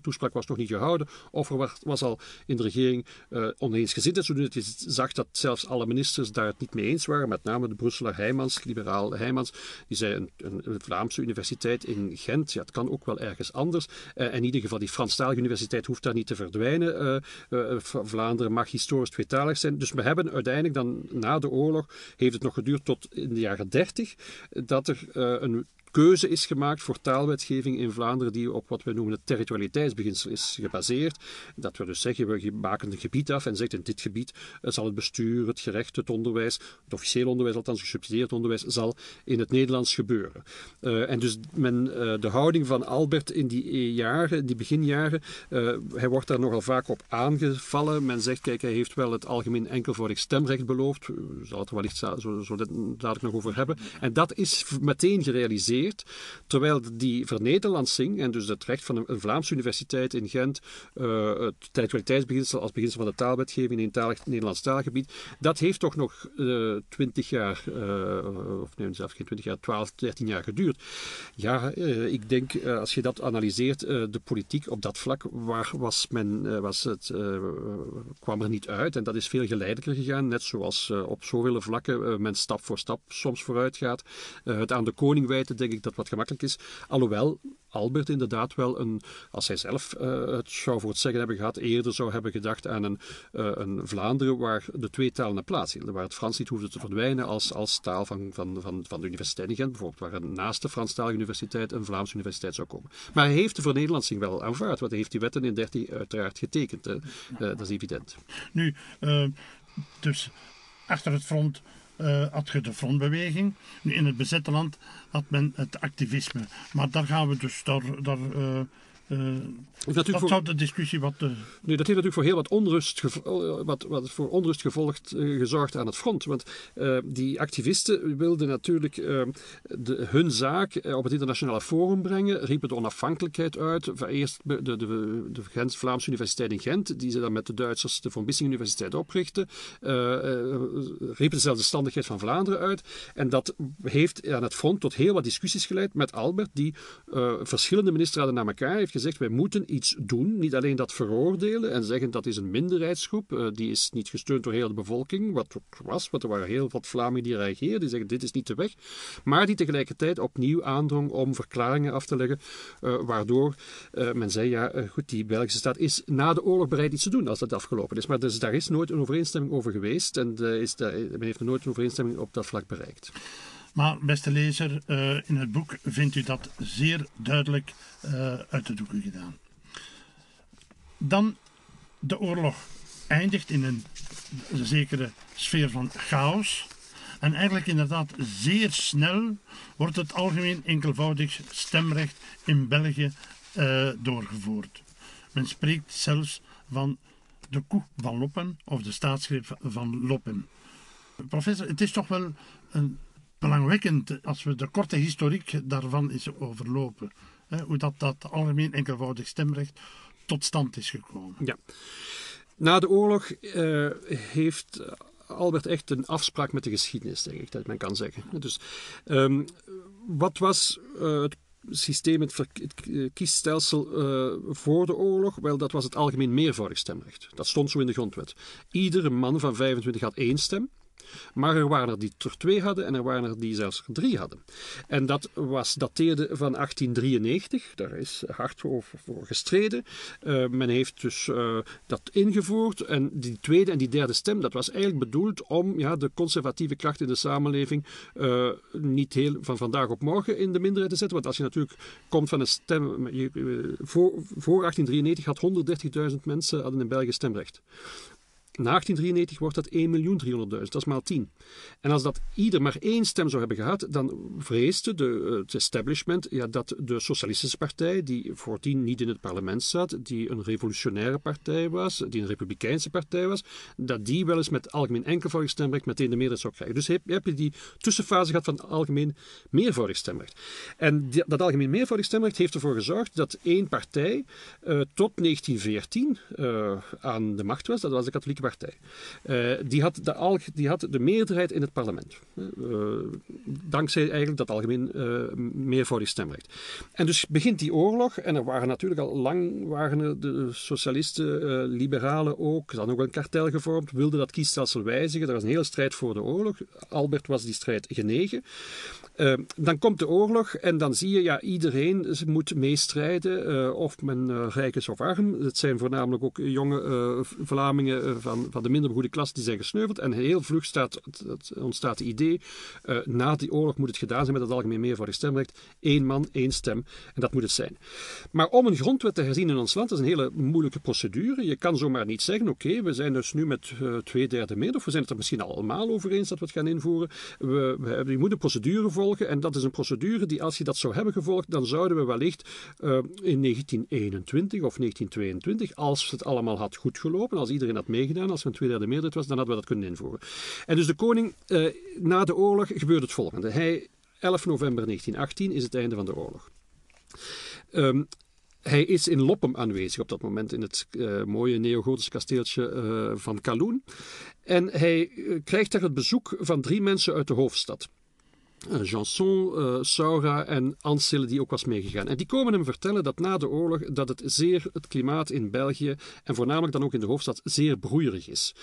toespraak was nog niet gehouden, of er was, al in de regering uh, oneensgezind. Zodat je zag dat zelfs alle ministers daar het niet mee eens waren, met name de Brusseler Heijmans, liberaal Heijmans, die zei een, een, Vlaamse universiteit in Gent, ja, het kan ook wel ergens anders. Uh, in ieder geval, die Franstalige universiteit hoeft daar niet te verdwijnen. Uh, Vlaanderen mag historisch tweetalig zijn. Dus we hebben uiteindelijk dan na de oorlog, heeft het nog geduurd tot in de jaren dertig, dat er een keuze is gemaakt voor taalwetgeving in Vlaanderen die op wat we noemen het territorialiteitsbeginsel is gebaseerd. Dat we dus zeggen, we maken een gebied af en zeggen in dit gebied eh, zal het bestuur, het gerecht, het onderwijs, het officieel onderwijs, althans gesubsidieerd onderwijs, zal in het Nederlands gebeuren. Uh, en dus men, uh, de houding van Albert in die jaren, die beginjaren, hij wordt daar nogal vaak op aangevallen. Men zegt, kijk, hij heeft wel het algemeen enkelvoudig stemrecht beloofd. We zal het er wellicht zo, zo, zo dadelijk nog over hebben. En dat is meteen gerealiseerd terwijl die vernederlandsing, en dus het recht van een, Vlaamse universiteit in Gent, uh, het territorialiteitsbeginsel als beginsel van de taalwetgeving in een talig, Nederlands taalgebied, dat heeft toch nog uh, 20 jaar, uh, of nee, zelfs geen 20 jaar, 12, 13 jaar geduurd. Ja, uh, ik denk, als je dat analyseert, de politiek op dat vlak, waar was men, was het, kwam er niet uit. En dat is veel geleidelijker gegaan, net zoals op zoveel vlakken men stap voor stap soms vooruit gaat. het aan de koning wijten, denk ik dat wat gemakkelijk is. Alhoewel Albert inderdaad wel een, als hij zelf uh, het zou voor het zeggen hebben gehad, eerder zou hebben gedacht aan een, uh, een Vlaanderen waar de twee talen een plaats hielden. Waar het Frans niet hoefde te verdwijnen als, als taal van, van, van, van de Universiteit in Gent, bijvoorbeeld. Waar naast de Franstalige Universiteit een Vlaamse universiteit zou komen. Maar hij heeft de vernederlandsing wel aanvaard, want hij heeft die wetten in 13 uiteraard getekend. Uh, dat is evident. Nu, dus achter het front uh, had je de frontbeweging. In het bezette land had men het activisme. Maar daar gaan we dus, daar, daar uh, Uh, dat voor, de discussie wat... Uh... dat heeft natuurlijk voor heel wat onrust, wat, wat voor onrust gevolgd, uh, gezorgd aan het front. Want die activisten wilden natuurlijk de, hun zaak op het internationale forum brengen, riepen de onafhankelijkheid uit. Eerst de, de, de, Vlaamse Universiteit in Gent, die ze dan met de Duitsers de Von Bissing Universiteit oprichten, riepen dezelfde standigheid van Vlaanderen uit. En dat heeft aan het front tot heel wat discussies geleid met Albert, die verschillende ministerraden naar elkaar heeft gezegd, wij moeten iets doen. Niet alleen dat veroordelen en zeggen dat is een minderheidsgroep, uh, die is niet gesteund door heel de bevolking, wat ook was, want er waren heel wat Vlamingen die reageerden, die zeggen dit is niet de weg, maar die tegelijkertijd opnieuw aandrong om verklaringen af te leggen, uh, waardoor uh, men zei, ja goed, die Belgische staat is na de oorlog bereid iets te doen als dat afgelopen is. Maar dus daar is nooit een overeenstemming over geweest en is men heeft nooit een overeenstemming op dat vlak bereikt. Maar beste lezer, in het boek vindt u dat zeer duidelijk uit de doeken gedaan. Dan de oorlog eindigt in een zekere sfeer van chaos. En eigenlijk inderdaad zeer snel wordt het algemeen enkelvoudig stemrecht in België uh, doorgevoerd. Men spreekt zelfs van de koe van Loppen of de staatsgreep van Loppen. Professor, het is toch wel een belangwekkend als we de korte historiek daarvan eens overlopen. Hoe dat, dat algemeen enkelvoudig stemrecht tot stand is gekomen. Ja. Na de oorlog uh, heeft Albert echt een afspraak met de geschiedenis, denk ik, dat men kan zeggen. Dus um, wat was uh, het systeem, het, het kiesstelsel voor de oorlog? Wel, dat was het algemeen meervoudig stemrecht. Dat stond zo in de grondwet. Iedere man van 25 had één stem. Maar er waren er die er twee hadden en er waren er die zelfs er drie hadden. En dat was, dateerde van 1893. Daar is hard voor, gestreden. Uh, men heeft dus uh, dat ingevoerd. En die tweede en die derde stem, dat was eigenlijk bedoeld om ja, de conservatieve kracht in de samenleving uh, niet heel van vandaag op morgen in de minderheid te zetten. Want als je natuurlijk komt van een stem. Voor, voor 1893 had 130.000 mensen hadden in België stemrecht. Na 1893 wordt dat 1.300.000, dat is maal 10. En als dat ieder maar één stem zou hebben gehad, dan vreesde de, het establishment ja, dat de Socialistische Partij, die voordien niet in het parlement zat, die een revolutionaire partij was, die een republikeinse partij was, dat die wel eens met algemeen enkelvoudig stemrecht meteen de meerderheid zou krijgen. Dus heb, heb je die tussenfase gehad van algemeen meervoudig stemrecht. En dat algemeen meervoudig stemrecht heeft ervoor gezorgd dat één partij uh, tot 1914 uh, eh, aan de macht was, dat was de katholieke partij. Uh, die, had de die had de meerderheid in het parlement. Uh, dankzij eigenlijk dat algemeen uh, meervoudig stemrecht. En dus begint die oorlog. En er waren natuurlijk al lang waren de socialisten, liberalen ook. Ze hadden ook een kartel gevormd. Wilden dat kiesstelsel wijzigen. Er was een hele strijd voor de oorlog. Albert was die strijd genegen. Dan komt de oorlog en dan zie je, ja, iedereen moet meestrijden. of men rijk is of arm. Het zijn voornamelijk ook jonge Vlamingen van van, de minder goede klas die zijn gesneuveld. En heel vlug staat, ontstaat het idee, uh, na die oorlog moet het gedaan zijn met het algemeen meervoudig stemrecht. Eén man, één stem. En dat moet het zijn. Maar om een grondwet te herzien in ons land, is een hele moeilijke procedure. Je kan zomaar niet zeggen, oké, we zijn dus nu met uh, twee derde meer, of we zijn het er misschien allemaal over eens dat we het gaan invoeren. We, we, je moet een procedure volgen. En dat is een procedure die, als je dat zou hebben gevolgd, dan zouden we wellicht uh, in 1921 of 1922, als het allemaal had goed gelopen, als iedereen had meegedaan, als er een tweederde meerderheid was, dan hadden we dat kunnen invoeren. En dus de koning, eh, na de oorlog gebeurt het volgende. Hij, 11 november 1918 is het einde van de oorlog. Um, hij is in Loppem aanwezig op dat moment in het uh, mooie neogotische kasteeltje van Kaloen. En hij krijgt daar het bezoek van drie mensen uit de hoofdstad. Eh, Janson, uh, Saura en Ansel die ook was meegegaan. En die komen hem vertellen dat na de oorlog dat het zeer het klimaat in België en voornamelijk dan ook in de hoofdstad zeer broeierig is.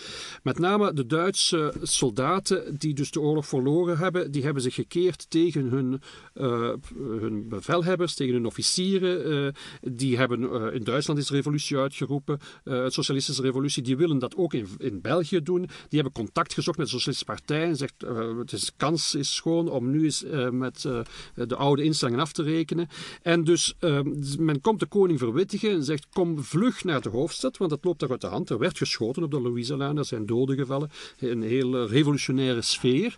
Met name de Duitse soldaten die dus de oorlog verloren hebben, die hebben zich gekeerd tegen hun, uh, hun bevelhebbers, tegen hun officieren. Uh, die hebben in Duitsland is revolutie uitgeroepen, de socialistische revolutie. Die willen dat ook in, in België doen. Die hebben contact gezocht met de socialistische partij en zegt het is, kans is schoon om nu eens met de oude instellingen af te rekenen. En dus men komt de koning verwittigen en zegt: Kom vlug naar de hoofdstad, want dat loopt daar uit de hand. Er werd geschoten op de Louiselaan, er zijn doden gevallen. Een heel revolutionaire sfeer.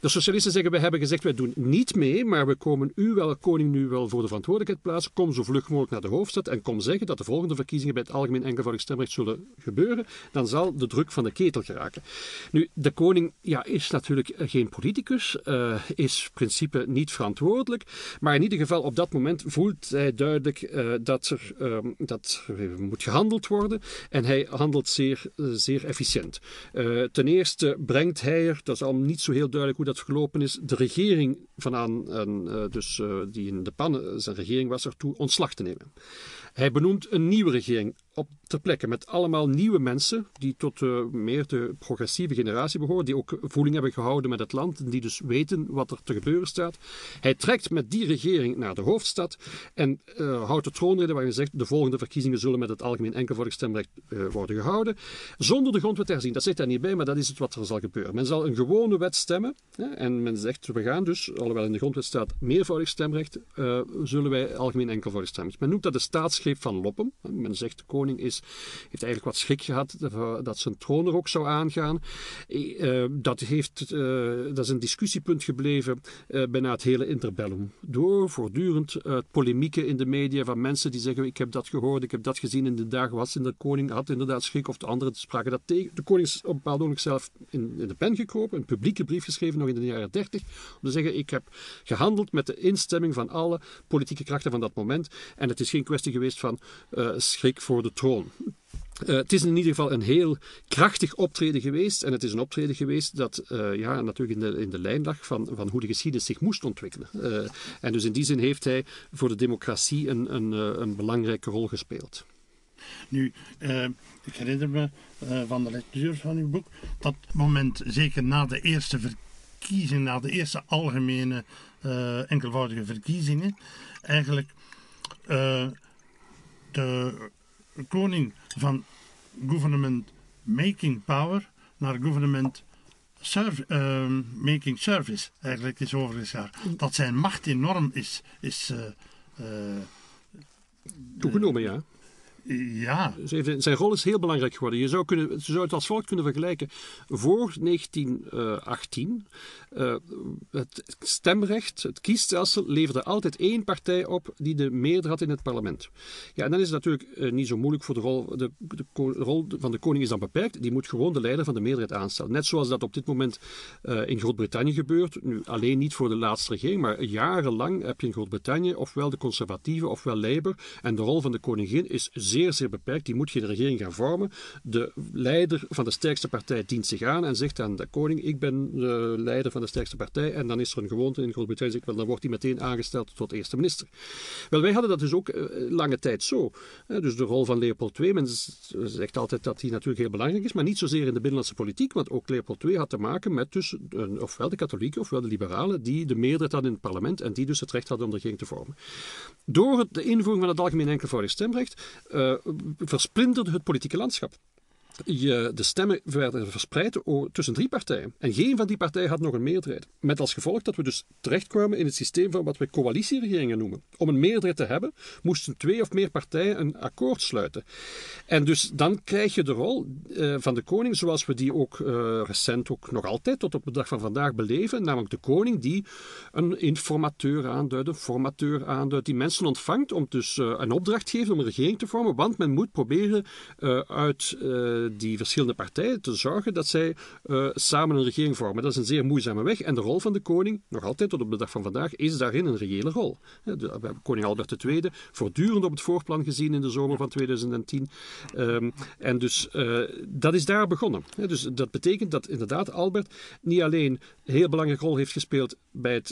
De socialisten zeggen: We hebben gezegd, wij doen niet mee, maar we komen u wel, koning, nu wel voor de verantwoordelijkheid plaatsen. Kom zo vlug mogelijk naar de hoofdstad en kom zeggen dat de volgende verkiezingen bij het algemeen enkelvoudig stemrecht zullen gebeuren. Dan zal de druk van de ketel geraken. Nu, de koning ja, is natuurlijk geen politicus, uh, is principe niet verantwoordelijk, maar in ieder geval op dat moment voelt hij duidelijk uh, dat, er, uh, dat moet gehandeld worden en hij handelt zeer, zeer efficiënt. ten eerste brengt hij er, dat is al niet zo heel duidelijk hoe dat verlopen is, de regering van aan, dus, die in de pannen zijn regering was ertoe ontslag te nemen. Hij benoemt een nieuwe regering op ter plekke met allemaal nieuwe mensen die tot uh, meer de progressieve generatie behoren, die ook voeling hebben gehouden met het land en die dus weten wat er te gebeuren staat. Hij trekt met die regering naar de hoofdstad en uh, houdt de troonrede waarin hij zegt de volgende verkiezingen zullen met het algemeen enkelvoudig stemrecht uh, worden gehouden, zonder de grondwet te herzien. Dat zit daar niet bij, maar dat is het wat er zal gebeuren. Men zal een gewone wet stemmen hè, en men zegt we gaan dus, alhoewel in de grondwet staat meervoudig stemrecht, zullen wij algemeen enkelvoudig stemrecht. Men noemt dat de van Loppen. Men zegt de koning is, heeft eigenlijk wat schrik gehad dat zijn troon er ook zou aangaan. Uh, dat, heeft, uh, dat is een discussiepunt gebleven bijna het hele interbellum. Door voortdurend polemieken in de media van mensen die zeggen: Ik heb dat gehoord, ik heb dat gezien in de dagen was in de koning had inderdaad schrik, of de anderen spraken dat tegen. De koning is op een bepaald moment zelf in, in de pen gekropen, een publieke brief geschreven nog in de jaren 30, om te zeggen: Ik heb gehandeld met de instemming van alle politieke krachten van dat moment. En het is geen kwestie geweest van schrik voor de troon. Uh, het is in ieder geval een heel krachtig optreden geweest. En het is een optreden geweest dat uh, ja, natuurlijk in de, in de lijn lag van, van hoe de geschiedenis zich moest ontwikkelen. En dus in die zin heeft hij voor de democratie een, een, een belangrijke rol gespeeld. Nu, ik herinner me van de lectuur van uw boek dat moment, zeker na de eerste verkiezingen, na de eerste algemene enkelvoudige verkiezingen, eigenlijk de koning van government making power naar government serv uh, making service eigenlijk is overgegaan. Dat zijn macht enorm is, is uh, toegenomen, ja. Ja. Zijn rol is heel belangrijk geworden. Je zou, kunnen, je zou het als volgt kunnen vergelijken. Voor 1918, uh, eh, het stemrecht, het kiesstelsel, leverde altijd één partij op die de meerderheid in het parlement. Ja, en dan is het natuurlijk uh, niet zo moeilijk voor de rol. De, de, rol van de koning is dan beperkt. Die moet gewoon de leider van de meerderheid aanstellen. Net zoals dat op dit moment uh, in Groot-Brittannië gebeurt. Nu, alleen niet voor de laatste regering, maar jarenlang heb je in Groot-Brittannië ofwel de conservatieven ofwel Labour. En de rol van de koningin is zeer, zeer beperkt. Die moet geen regering gaan vormen. De leider van de sterkste partij dient zich aan en zegt aan de koning: Ik ben de leider van de sterkste partij. En dan is er een gewoonte in Groot-Brittannië, dan wordt hij meteen aangesteld tot eerste minister. Wel, wij hadden dat dus ook uh, lange tijd zo. dus de rol van Leopold II, men zegt altijd dat hij natuurlijk heel belangrijk is, maar niet zozeer in de binnenlandse politiek, want ook Leopold II had te maken met dus, ofwel de katholieken ofwel de liberalen, die de meerderheid hadden in het parlement en die dus het recht hadden om de regering te vormen. Door de invoering van het algemeen enkelvoudig stemrecht uh, versplinterde het politieke landschap je, de stemmen werden verspreid tussen drie partijen. En geen van die partijen had nog een meerderheid. Met als gevolg dat we dus terechtkwamen in het systeem van wat we coalitieregeringen noemen. Om een meerderheid te hebben, moesten twee of meer partijen een akkoord sluiten. En dus dan krijg je de rol uh, van de koning, zoals we die ook uh, recent ook nog altijd tot op de dag van vandaag beleven. Namelijk de koning die een informateur aanduidt, een formateur aanduidt, die mensen ontvangt om dus uh, een opdracht geeft om een regering te vormen. Want men moet proberen uit die verschillende partijen te zorgen dat zij uh, samen een regering vormen. Dat is een zeer moeizame weg. En de rol van de koning, nog altijd tot op de dag van vandaag, is daarin een reële rol. we hebben koning Albert II voortdurend op het voorplan gezien in de zomer van 2010. Um, ehm, en dus uh, dat is daar begonnen. dus dat betekent dat inderdaad Albert niet alleen een heel belangrijke rol heeft gespeeld bij uh,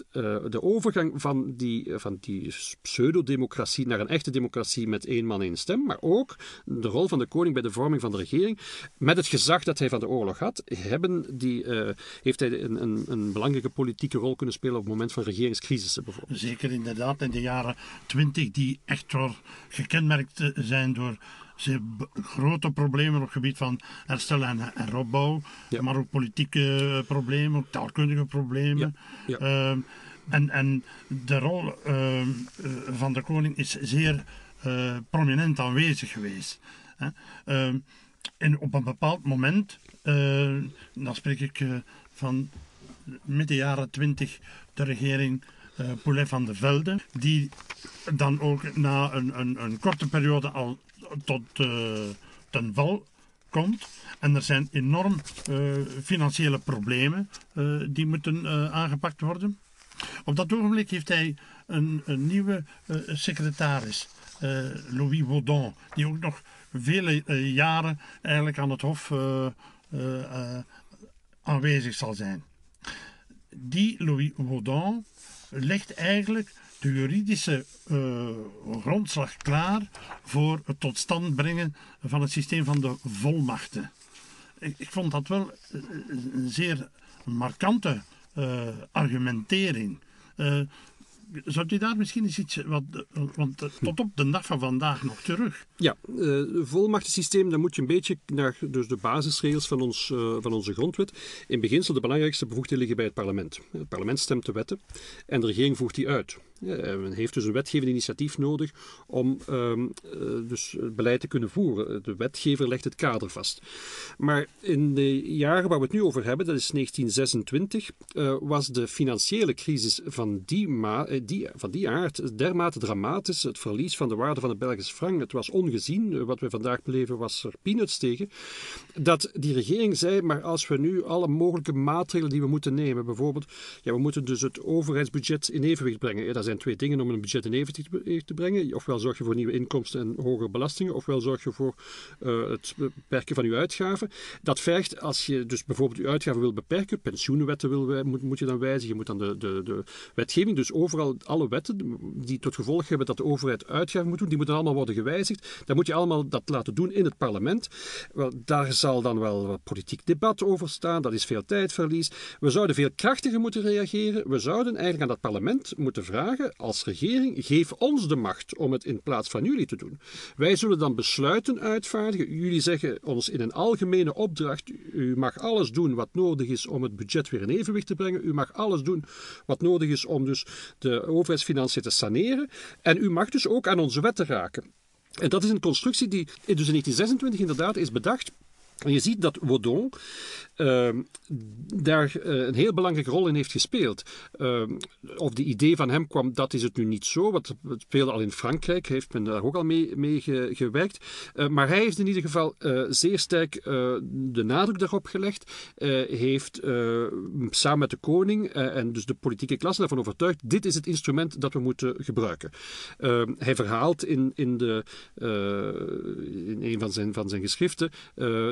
de overgang van die, van die pseudo-democratie naar een echte democratie met één man één stem, maar ook de rol van de koning bij de vorming van de regering met het gezag dat hij van de oorlog had, hebben die, uh, heeft hij een, een, een, belangrijke politieke rol kunnen spelen op het moment van regeringscrisissen bijvoorbeeld. Zeker inderdaad, in de jaren twintig die echt gekenmerkt zijn door zeer grote problemen op het gebied van herstel en, en maar ook politieke problemen, ook taalkundige problemen. Ja. Ja. Uh, En, en de rol uh, van de koning is zeer uh, prominent aanwezig geweest. Hè. Uh, en op een bepaald moment, dan spreek ik van midden jaren twintig, de regering Poulet van de Velde, die dan ook na een, een, een korte periode al tot ten val komt. En er zijn enorm uh, financiële problemen uh, die moeten aangepakt worden. Op dat ogenblik heeft hij een, een nieuwe secretaris, Louis Baudon, die ook nog vele jaren eigenlijk aan het Hof aanwezig zal zijn. Die Louis Baudon legt eigenlijk de juridische uh, grondslag klaar voor het tot stand brengen van het systeem van de volmachten. Ik, ik vond dat wel eh, een zeer markante uh, argumentering. Uh, zou u daar misschien eens iets, wat, want tot op de dag van vandaag nog terug. Ja, het volmachtensysteem, dan moet je een beetje naar dus de basisregels van, ons, van onze grondwet. In beginsel de belangrijkste bevoegdheden liggen bij het parlement. Het parlement stemt de wetten en de regering voert die uit. Men heeft dus een wetgevend initiatief nodig om um, dus beleid te kunnen voeren. De wetgever legt het kader vast. Maar in de jaren waar we het nu over hebben, dat is 1926, uh, was de financiële crisis van die, ma eh, die, van die aard dermate dramatisch. Het verlies van de waarde van de Belgische frank, het was ongezien. Wat we vandaag beleven was er peanuts tegen. Dat die regering zei, maar als we nu alle mogelijke maatregelen die we moeten nemen, bijvoorbeeld, ja, we moeten dus het overheidsbudget in evenwicht brengen. Zijn twee dingen om een budget in evenwicht te brengen. Ofwel zorg je voor nieuwe inkomsten en hogere belastingen, ofwel zorg je voor uh, het beperken van je uitgaven. Dat vergt, als je dus bijvoorbeeld je uitgaven wil beperken, pensioenwetten wil, moet, moet je dan wijzigen, je moet dan de, de, de wetgeving, dus overal alle wetten die tot gevolg hebben dat de overheid uitgaven moet doen, die moeten allemaal worden gewijzigd. Dan moet je allemaal dat laten doen in het parlement. Wel, daar zal dan wel wat politiek debat over staan, dat is veel tijdverlies. We zouden veel krachtiger moeten reageren. We zouden eigenlijk aan dat parlement moeten vragen als regering, geef ons de macht om het in plaats van jullie te doen. Wij zullen dan besluiten uitvaardigen. Jullie zeggen ons in een algemene opdracht, u mag alles doen wat nodig is om het budget weer in evenwicht te brengen. U mag alles doen wat nodig is om dus de overheidsfinanciën te saneren. En u mag dus ook aan onze wetten raken. En dat is een constructie die dus in 1926 inderdaad is bedacht en je ziet dat Waudon uh, daar uh, een heel belangrijke rol in heeft gespeeld. Uh, of de idee van hem kwam, dat is het nu niet zo. Want het speelde al in Frankrijk, heeft men daar ook al mee, mee ge, gewerkt. Eh, maar hij heeft in ieder geval eh, zeer sterk de nadruk daarop gelegd. heeft samen met de koning en dus de politieke klasse ervan overtuigd, dit is het instrument dat we moeten gebruiken. Ehm, hij verhaalt in, in, de, in een van zijn, van zijn geschriften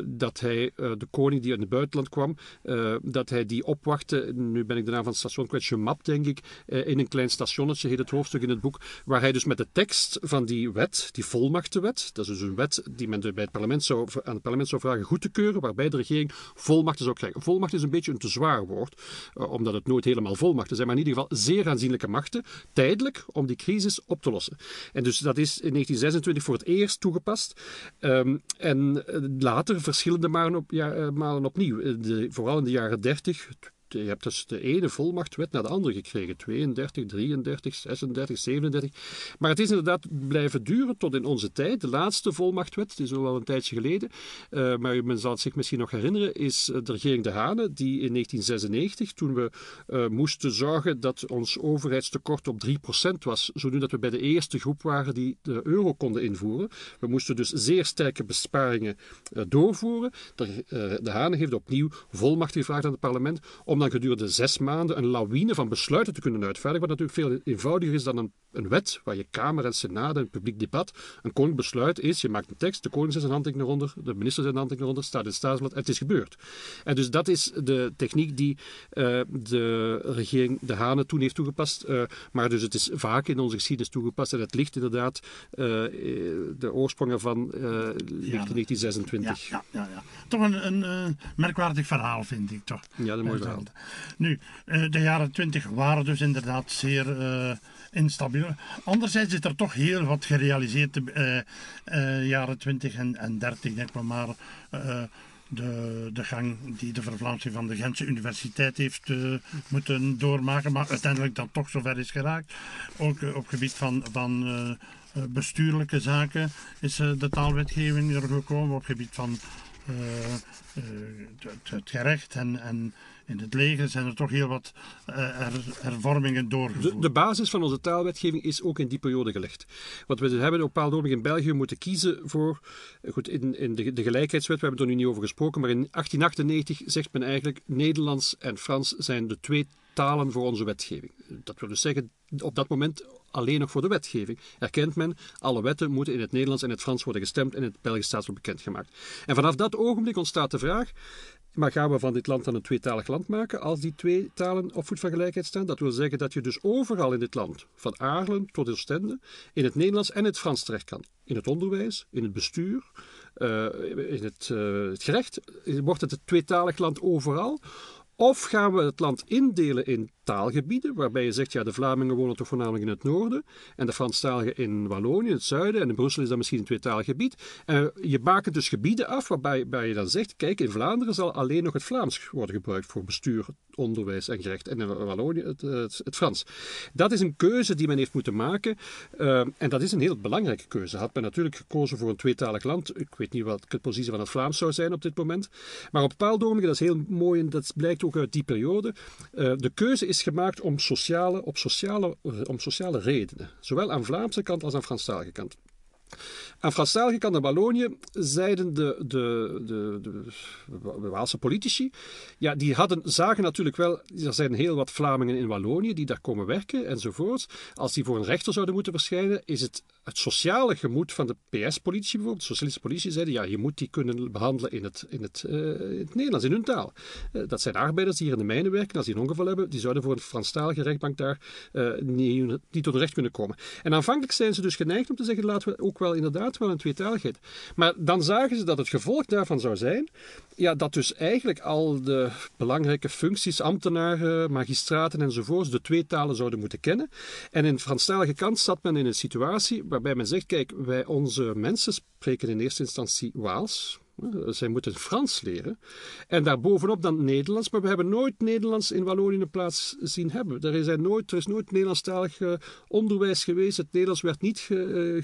dat hij de koning die uit het buitenland kwam, uh, dat hij die opwachtte. Nu ben ik de naam van het station kwijt, Map, denk ik, uh, in een klein stationnetje, heet het hoofdstuk in het boek, waar hij dus met de tekst van die wet, die volmachtenwet, dat is dus een wet die men bij het parlement zou, aan het parlement zou vragen goed te keuren, waarbij de regering volmachten zou krijgen. Volmacht is een beetje een te zwaar woord, omdat het nooit helemaal volmachten zijn, maar in ieder geval zeer aanzienlijke machten, tijdelijk, om die crisis op te lossen. En dus dat is in 1926 voor het eerst toegepast. Um, en later verschillende malen, op, ja, eh, malen opnieuw. Eh, de, vooral in de jaren 30, je hebt dus de ene volmachtwet naar de andere gekregen. 32, 33, 36, 37. Maar het is inderdaad blijven duren tot in onze tijd. De laatste volmachtwet, het is al wel een tijdje geleden, uh, maar men zal het zich misschien nog herinneren, is de regering De Hane, die in 1996, toen we uh, moesten zorgen dat ons overheidstekort op 3% was, zodat dat we bij de eerste groep waren die de euro konden invoeren. We moesten dus zeer sterke besparingen doorvoeren. De, de Hane heeft opnieuw volmacht gevraagd aan het parlement om dan gedurende zes maanden een lawine van besluiten te kunnen uitvaardigen, wat natuurlijk veel eenvoudiger is dan een, een wet waar je Kamer en Senaat en publiek debat. Een koning besluit is, je maakt een tekst, de koning zet zijn handtekening eronder, de minister zet zijn handtekening eronder, staat in het staatsblad en het is gebeurd. En dus dat is de techniek die uh, de regering De Hane toen heeft toegepast, uh, maar dus het is vaak in onze geschiedenis toegepast en het ligt inderdaad, uh, de oorsprongen van ligt in 1926. Ja, ja, ja, Toch een, een merkwaardig verhaal vind ik toch. Ja, dat is mooi verhaal. Nu, eh, de jaren 20 waren dus inderdaad zeer uh, instabiel. Anderzijds is er toch heel wat gerealiseerd de uh, jaren 20 en, en 30, denk ik maar. de, de gang die de vervlamsing van de Gentse Universiteit heeft moeten doormaken, maar uiteindelijk dan toch zover is geraakt. Ook uh, op gebied van, van bestuurlijke zaken is de taalwetgeving er gekomen. Op gebied van het, gerecht en in het leger zijn er toch heel wat uh, hervormingen doorgevoerd. De, de, basis van onze taalwetgeving is ook in die periode gelegd. Wat we hebben op bepaald in België moeten kiezen voor, goed, in, in de, de gelijkheidswet, we hebben er nu niet over gesproken, maar in 1898 zegt men eigenlijk Nederlands en Frans zijn de twee talen voor onze wetgeving. Dat wil dus zeggen, op dat moment alleen nog voor de wetgeving. Erkent men, alle wetten moeten in het Nederlands en het Frans worden gestemd en in het Belgisch staatsrecht bekendgemaakt. En vanaf dat ogenblik ontstaat de vraag, maar gaan we van dit land dan een tweetalig land maken als die twee talen op voet van gelijkheid staan? Dat wil zeggen dat je dus overal in dit land, van Aarlen tot Oostende, in het Nederlands en het Frans terecht kan. In het onderwijs, in het bestuur, uh, in het, uh, het gerecht. Wordt het een tweetalig land overal? Of gaan we het land indelen in taalgebieden, waarbij je zegt, ja, de Vlamingen wonen toch voornamelijk in het noorden, en de Franstaligen in Wallonië, in het zuiden, en in Brussel is dat misschien een tweetalig gebied. En je bakent dus gebieden af waarbij, waarbij je dan zegt, kijk, in Vlaanderen zal alleen nog het Vlaams worden gebruikt voor bestuur, onderwijs en gerecht, en in Wallonië het, het, het Frans. Dat is een keuze die men heeft moeten maken, uh, en dat is een heel belangrijke keuze. Had men natuurlijk gekozen voor een tweetalig land, ik weet niet wat de positie van het Vlaams zou zijn op dit moment, maar op bepaalde ogenblikken, dat is heel mooi en dat blijkt ook uit die periode, de keuze is is gemaakt om sociale, op sociale, om sociale redenen. Zowel aan Vlaamse kant als aan Franstalige kant. Aan Franstalige Wallonië zeiden de, de, de, de, Waalse politici, ja, die hadden, zagen natuurlijk wel, er zijn heel wat Vlamingen in Wallonië die daar komen werken enzovoort. Als die voor een rechter zouden moeten verschijnen, is het het sociale gemoed van de PS-politie bijvoorbeeld, de socialistische politie, zeiden ja, je moet die kunnen behandelen in het, in het, uh, in het Nederlands, in hun taal. Uh, dat zijn arbeiders die hier in de mijnen werken, als die een ongeval hebben, die zouden voor een Franstalige rechtbank daar uh, niet, niet tot recht kunnen komen. En aanvankelijk zijn ze dus geneigd om te zeggen, laten we ook wel inderdaad wel een tweetaligheid. Maar dan zagen ze dat het gevolg daarvan zou zijn, ja, dat dus eigenlijk al de belangrijke functies, ambtenaren, magistraten enzovoorts, de twee talen zouden moeten kennen. En in de Franstalige kant zat men in een situatie waarbij men zegt, kijk, wij, onze mensen spreken in eerste instantie Waals, zij moeten Frans leren. En daarbovenop dan Nederlands. Maar we hebben nooit Nederlands in Wallonië een plaats zien hebben. Er is, nooit, er is nooit Nederlandstalig uh, onderwijs geweest. Het Nederlands werd niet ge,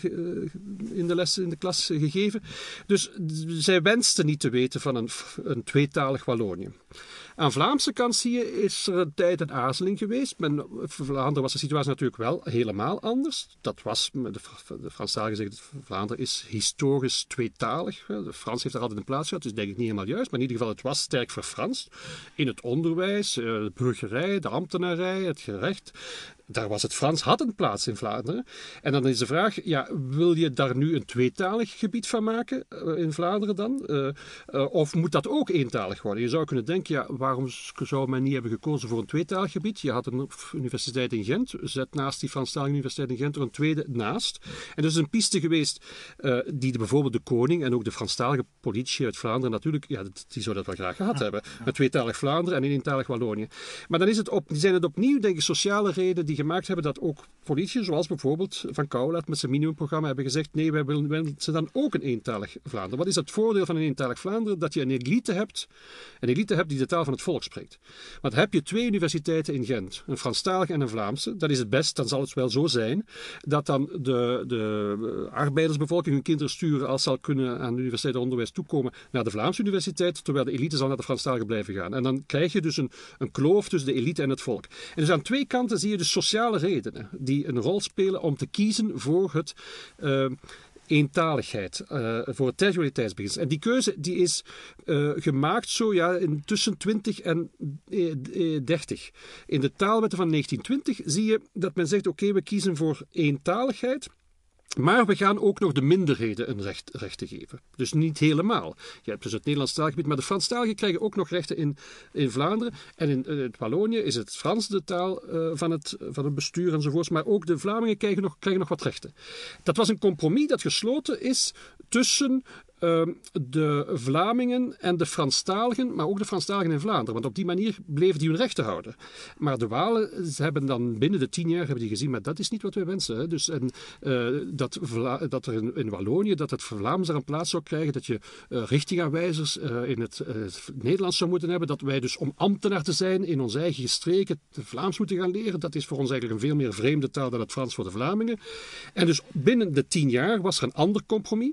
uh, in de les in de klas gegeven. Dus zij wensten niet te weten van een, een tweetalig Wallonië. Aan Vlaamse kant zie je, is er een tijd een aarzeling geweest. Men, Vlaanderen was de situatie natuurlijk wel helemaal anders. Dat was, de, de Franstaligen zeggen, Vlaanderen is historisch tweetalig. De Frans heeft daar altijd een plaats gehad, dus denk ik niet helemaal juist. Maar in ieder geval, het was sterk verfranst. In het onderwijs, eh, de burgerij, de ambtenarij, het gerecht daar was het Frans, had een plaats in Vlaanderen. En dan is de vraag, ja, wil je daar nu een tweetalig gebied van maken uh, in Vlaanderen dan? Uh, uh, of moet dat ook eentalig worden? Je zou kunnen denken, ja, waarom zou men niet hebben gekozen voor een tweetalig gebied? Je had een universiteit in Gent, zet naast die Franstalige universiteit in Gent er een tweede naast. En dus een piste geweest die de, bijvoorbeeld de koning en ook de Franstalige politie uit Vlaanderen natuurlijk, ja, die zou dat wel graag gehad hebben. Met tweetalig Vlaanderen en eentalig Wallonië. Maar dan is het op, zijn het opnieuw, denk ik, sociale redenen die gemaakt hebben dat ook politici, zoals bijvoorbeeld Van Kouwlaat met zijn minimumprogramma, hebben gezegd: nee, wij willen ze dan ook een eentalig Vlaanderen. Wat is het voordeel van een eentalig Vlaanderen? Dat je een elite hebt, een elite hebt die de taal van het volk spreekt. Want heb je twee universiteiten in Gent, een Franstalige en een Vlaamse, dan is het best, dan zal het wel zo zijn, dat dan de, de arbeidersbevolking hun kinderen sturen als zal kunnen aan de universiteit onderwijs toekomen naar de Vlaamse universiteit, terwijl de elite zal naar de Franstalige blijven gaan. En dan krijg je dus een, een kloof tussen de elite en het volk. En dus aan twee kanten zie je dus sociale redenen die een rol spelen om te kiezen voor het. Uh, eentaligheid, uh, voor het tertiariteitsbeginsel. En die keuze die is uh, gemaakt zo ja, in tussen 20 en uh, 30. In de taalwetten van 1920 zie je dat men zegt: oké, we kiezen voor eentaligheid. Maar we gaan ook nog de minderheden een recht, recht te geven. Dus niet helemaal. Je hebt dus het Nederlands taalgebied, maar de Franstaligen krijgen ook nog rechten in, in Vlaanderen. En in, in Wallonië is het Frans de taal uh, van, het, van het bestuur enzovoorts. Maar ook de Vlamingen krijgen nog, krijgen nog wat rechten. Dat was een compromis dat gesloten is tussen de Vlamingen en de Franstaligen, maar ook de Franstaligen in Vlaanderen. Want op die manier bleven die hun rechten houden. Maar de Walen ze hebben dan binnen de tien jaar hebben die gezien, maar dat is niet wat wij wensen. Hè. Dus en, eh, dat, dat er in, Wallonië, dat het Vlaams er een plaats zou krijgen, dat je uh, richtingaanwijzers uh, in het, het, Nederlands zou moeten hebben, dat wij dus om ambtenaar te zijn in onze eigen streken het Vlaams moeten gaan leren. Dat is voor ons eigenlijk een veel meer vreemde taal dan het Frans voor de Vlamingen. En dus binnen de tien jaar was er een ander compromis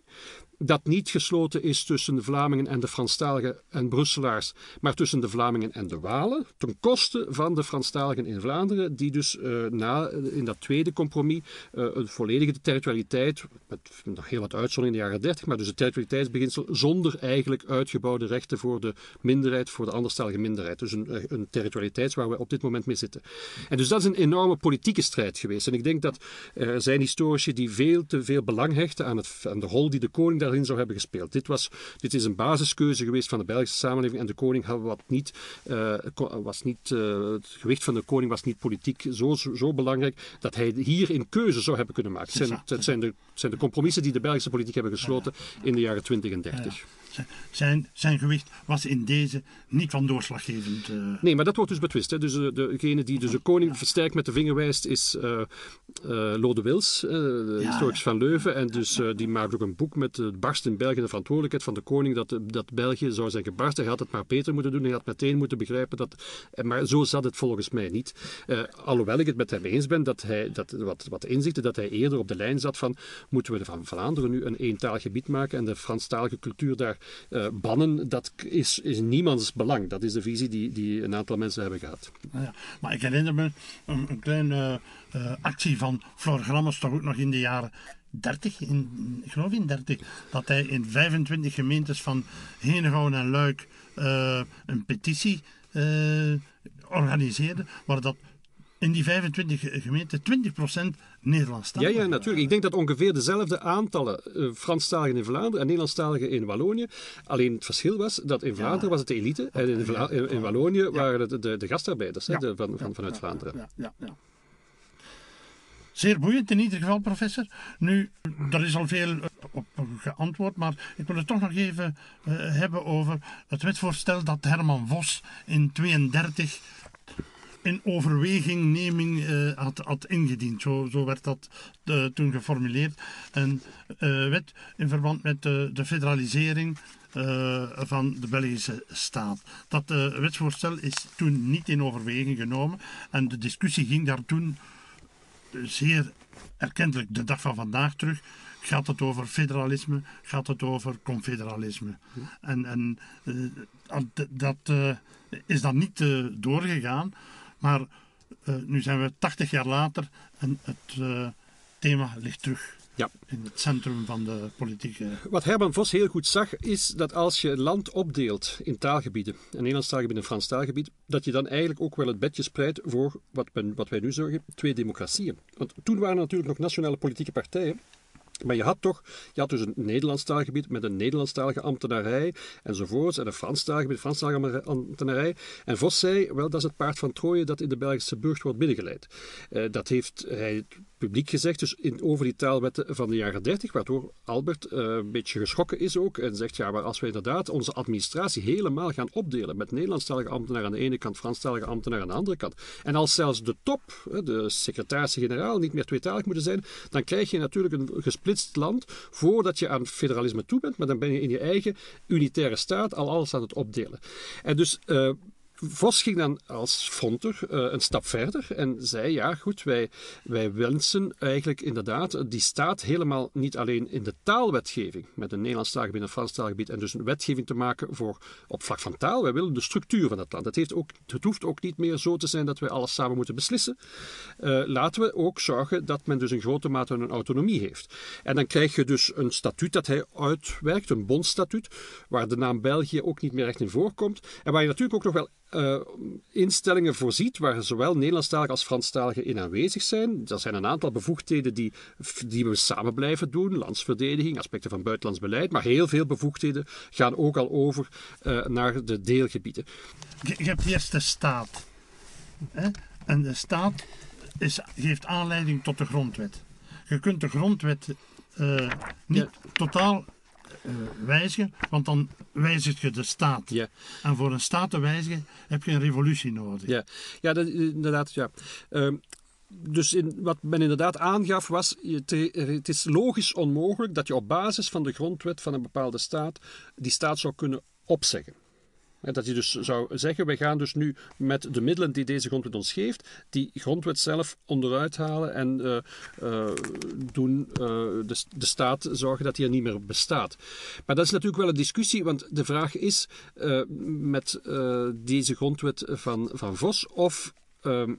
dat niet gesloten is tussen de Vlamingen en de Franstaligen en Brusselaars, maar tussen de Vlamingen en de Walen, ten koste van de Franstaligen in Vlaanderen, die dus uh, na, in dat tweede compromis uh, een volledige territorialiteit, met nog heel wat uitzonderingen in de jaren 30, maar dus het territorialiteitsbeginsel zonder eigenlijk uitgebouwde rechten voor de minderheid, voor de anderstalige minderheid. Dus een, een territorialiteit waar we op dit moment mee zitten. En dus dat is een enorme politieke strijd geweest. En ik denk dat er zijn historici die veel te veel belang hechten aan, het, aan de rol die de koning daar daarin zou hebben gespeeld. Dit, was, dit is een basiskeuze geweest van de Belgische samenleving en de koning had wat niet, uh, was niet uh, het gewicht van de koning was niet politiek zo, zo, zo, belangrijk dat hij hier een keuze zou hebben kunnen maken. Het zijn, het zijn, de, het zijn de compromissen die de Belgische politiek hebben gesloten in de jaren 20 en 30. Zijn, zijn gewicht was in deze niet van doorslaggevend. Uh... Nee, maar dat wordt dus betwist. Hè. Dus de, degene die dus de koning versterkt met de vinger wijst is uh, Lode Wils, de ja, historicus van Leuven. En dus die maakt ook een boek met het barst in België, de verantwoordelijkheid van de koning, dat, dat België zou zijn gebarsten. Hij had het maar beter moeten doen. Hij had meteen moeten begrijpen dat... Maar zo zat het volgens mij niet. alhoewel ik het met hem eens ben dat hij, dat, wat, wat inzichten, dat hij eerder op de lijn zat van moeten we van Vlaanderen nu een eentalig gebied maken en de Franstalige cultuur daar uh, bannen, dat is, is niemands belang. Dat is de visie die, die een aantal mensen hebben gehad. Ja, maar ik herinner me een, een kleine uh, actie van Flor Grammers, toch ook nog in de jaren 30, in, ik geloof in 30, dat hij in 25 gemeentes van Henegouwen en Luik uh, een petitie organiseerde, waar dat in die 25 gemeenten 20% Nederlands Ja, ja, natuurlijk. Ik denk dat ongeveer dezelfde aantallen uh, Franstaligen in Vlaanderen en Nederlandstaligen in Wallonië. Alleen het verschil was dat in Vlaanderen ja. was het de elite en in, Vla in, in Wallonië ja. waren het de, de, de gastarbeiders hè, de, van, van, vanuit Vlaanderen. Ja, ja, ja. Zeer boeiend in ieder geval, professor. Nu, er is al veel op geantwoord, maar ik wil het toch nog even uh, hebben over het wetsvoorstel dat Herman Vos in 32 in overwegingneming uh, had, had ingediend. Zo, zo werd dat uh, toen geformuleerd. Een uh, wet in verband met de, de federalisering van de Belgische staat. Dat wetsvoorstel is toen niet in overweging genomen en de discussie ging daar toen zeer erkentelijk de dag van vandaag terug. Gaat het over federalisme? Gaat het over confederalisme? En, en dat is dan niet doorgegaan. Maar uh, nu zijn we 80 jaar later en het uh, thema ligt terug. Ja. In het centrum van de politieke. Wat Herman Vos heel goed zag, is dat als je land opdeelt in taalgebieden, een Nederlands taalgebied en een Frans taalgebied, dat je dan eigenlijk ook wel het bedje spreidt voor wat, men, wat wij nu zeggen, twee democratieën. Want toen waren er natuurlijk nog nationale politieke partijen. Maar je had toch, je had dus een Nederlandstalig gebied met een Nederlandstalige ambtenarij enzovoorts. En een Franstalig gebied, een Franstalige ambtenarij. En Vos zei, wel, dat is het paard van Troje dat in de Belgische burcht wordt binnengeleid. Uh, dat heeft hij publiek gezegd, dus in, over die taalwetten van de jaren 30, waardoor Albert uh, een beetje geschrokken is ook en zegt, ja, maar als we inderdaad onze administratie helemaal gaan opdelen met Nederlandstalige ambtenaren aan de ene kant, Franstalige ambtenaren aan de andere kant, en als zelfs de top, de secretaris-generaal, niet meer tweetalig moeten zijn, dan krijg je natuurlijk een gesplitst land voordat je aan federalisme toe bent, maar dan ben je in je eigen unitaire staat al alles aan het opdelen. En dus... Uh, Vos ging dan als fronter uh, een stap verder en zei: Ja, goed, wij, wij wensen eigenlijk inderdaad die staat helemaal niet alleen in de taalwetgeving, met een Nederlands taalgebied en een Frans taalgebied, en dus een wetgeving te maken voor op vlak van taal. Wij willen de structuur van het land. Het, heeft ook, het hoeft ook niet meer zo te zijn dat wij alles samen moeten beslissen. Uh, laten we ook zorgen dat men dus in grote mate een autonomie heeft. En dan krijg je dus een statuut dat hij uitwerkt, een bondstatuut, waar de naam België ook niet meer echt in voorkomt. En waar je natuurlijk ook nog wel uh, instellingen voorziet waar zowel Nederlandstaligen als Franstaligen in aanwezig zijn. Er zijn een aantal bevoegdheden die, die we samen blijven doen, landsverdediging, aspecten van buitenlands beleid, maar heel veel bevoegdheden gaan ook al over uh, naar de deelgebieden. Je, je hebt eerst de staat. Hè? En de staat is, geeft aanleiding tot de grondwet. Je kunt de grondwet uh, niet ja. totaal eh, wijzigen, want dan wijzig je de staat. Ja. En voor een staat te wijzigen heb je een revolutie nodig. Ja, ja dat, inderdaad. Ja. Ehm, dus in, wat men inderdaad aangaf was, het is logisch onmogelijk dat je op basis van de grondwet van een bepaalde staat die staat zou kunnen opzeggen. Hè, Dat je dus zou zeggen, wij gaan dus nu met de middelen die deze grondwet ons geeft, die grondwet zelf onderuit halen en eh, eh, doen eh, de, staat zorgen dat die er niet meer bestaat. Maar dat is natuurlijk wel een discussie, want de vraag is met deze grondwet van, van Vos of ehm,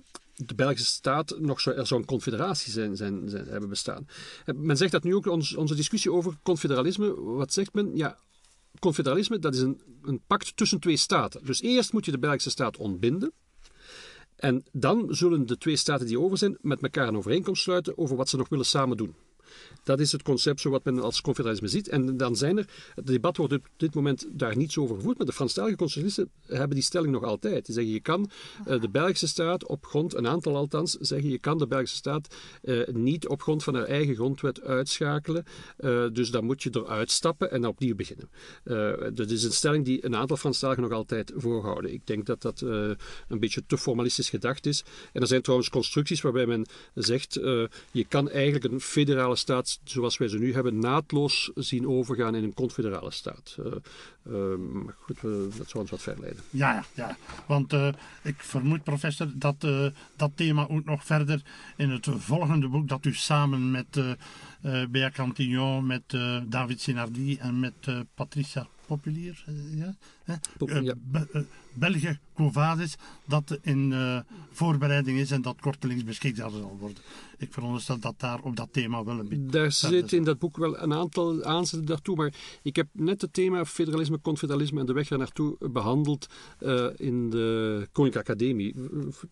de Belgische staat nog zo, er zou een confederatie zijn, zijn, zijn, hebben bestaan. Men zegt dat nu ook, onze discussie over confederalisme, wat zegt men? Ja, confederalisme, dat is een, een pact tussen twee staten. Dus eerst moet je de Belgische staat ontbinden. En dan zullen de twee staten die over zijn met elkaar een overeenkomst sluiten over wat ze nog willen samen doen. Dat is het concept zo wat men als confederalisme ziet. En dan zijn er, het debat wordt op dit moment daar niet zo over gevoerd, maar de Franstalige constitutionalisten hebben die stelling nog altijd. Die zeggen, je kan eh, de Belgische staat op grond, een aantal althans, zeggen je kan de Belgische staat eh, niet op grond van haar eigen grondwet uitschakelen. Eh, dus dan moet je eruit stappen en opnieuw beginnen. Dat is een stelling die een aantal Franstaligen nog altijd voorhouden. Ik denk dat dat een beetje te formalistisch gedacht is. En er zijn trouwens constructies waarbij men zegt, je kan eigenlijk een federale staat zoals wij ze nu hebben naadloos zien overgaan in een confederale staat. Eh, eh, maar goed, dat zou ons wat ver leiden. Ja, ja, ja. Want eh, ik vermoed, professor, dat eh, dat thema ook nog verder in het volgende boek dat u samen met Bea Cantillon, met David Sinardi en met Patricia Populier, eh, ja? Pop- Eh, ja. Be- eh, België Covadis, dat in voorbereiding is en dat kortelings beschikbaar zal worden. Ik veronderstel dat daar op dat thema wel een beetje... Daar zit in dat boek wel een aantal aanzetten daartoe, maar ik heb net het thema federalisme, confederalisme en de weg daar naartoe behandeld eh, in de Koninklijke Academie,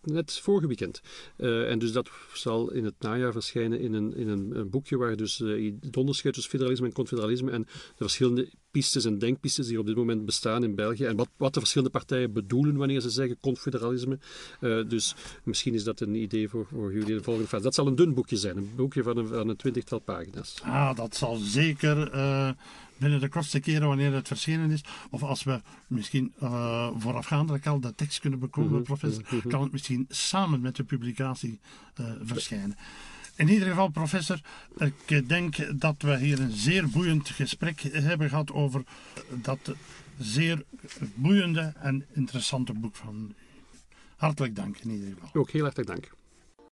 net vorige weekend. En dus dat zal in het najaar verschijnen in een, in een, een boekje waar dus eh, het onderscheid tussen federalisme en confederalisme en de verschillende pistes en denkpistes die op dit moment bestaan in België en wat, wat de verschillende partijen bedoelen wanneer ze zeggen confederalisme. Eh, dus misschien is dat een idee voor, voor jullie in de volgende fase. Dat zal een dun boekje zijn, een boekje van een, van een twintigtal pagina's. Ah, dat zal zeker eh, binnen de kortste keren wanneer het verschenen is. Of als we misschien eh voorafgaandelijk al de tekst kunnen bekomen, professor, kan het misschien samen met de publicatie verschijnen. In ieder geval, professor, ik denk dat we hier een zeer boeiend gesprek hebben gehad over dat zeer boeiende en interessante boek van. Hartelijk dank in ieder geval. Ook heel hartelijk dank.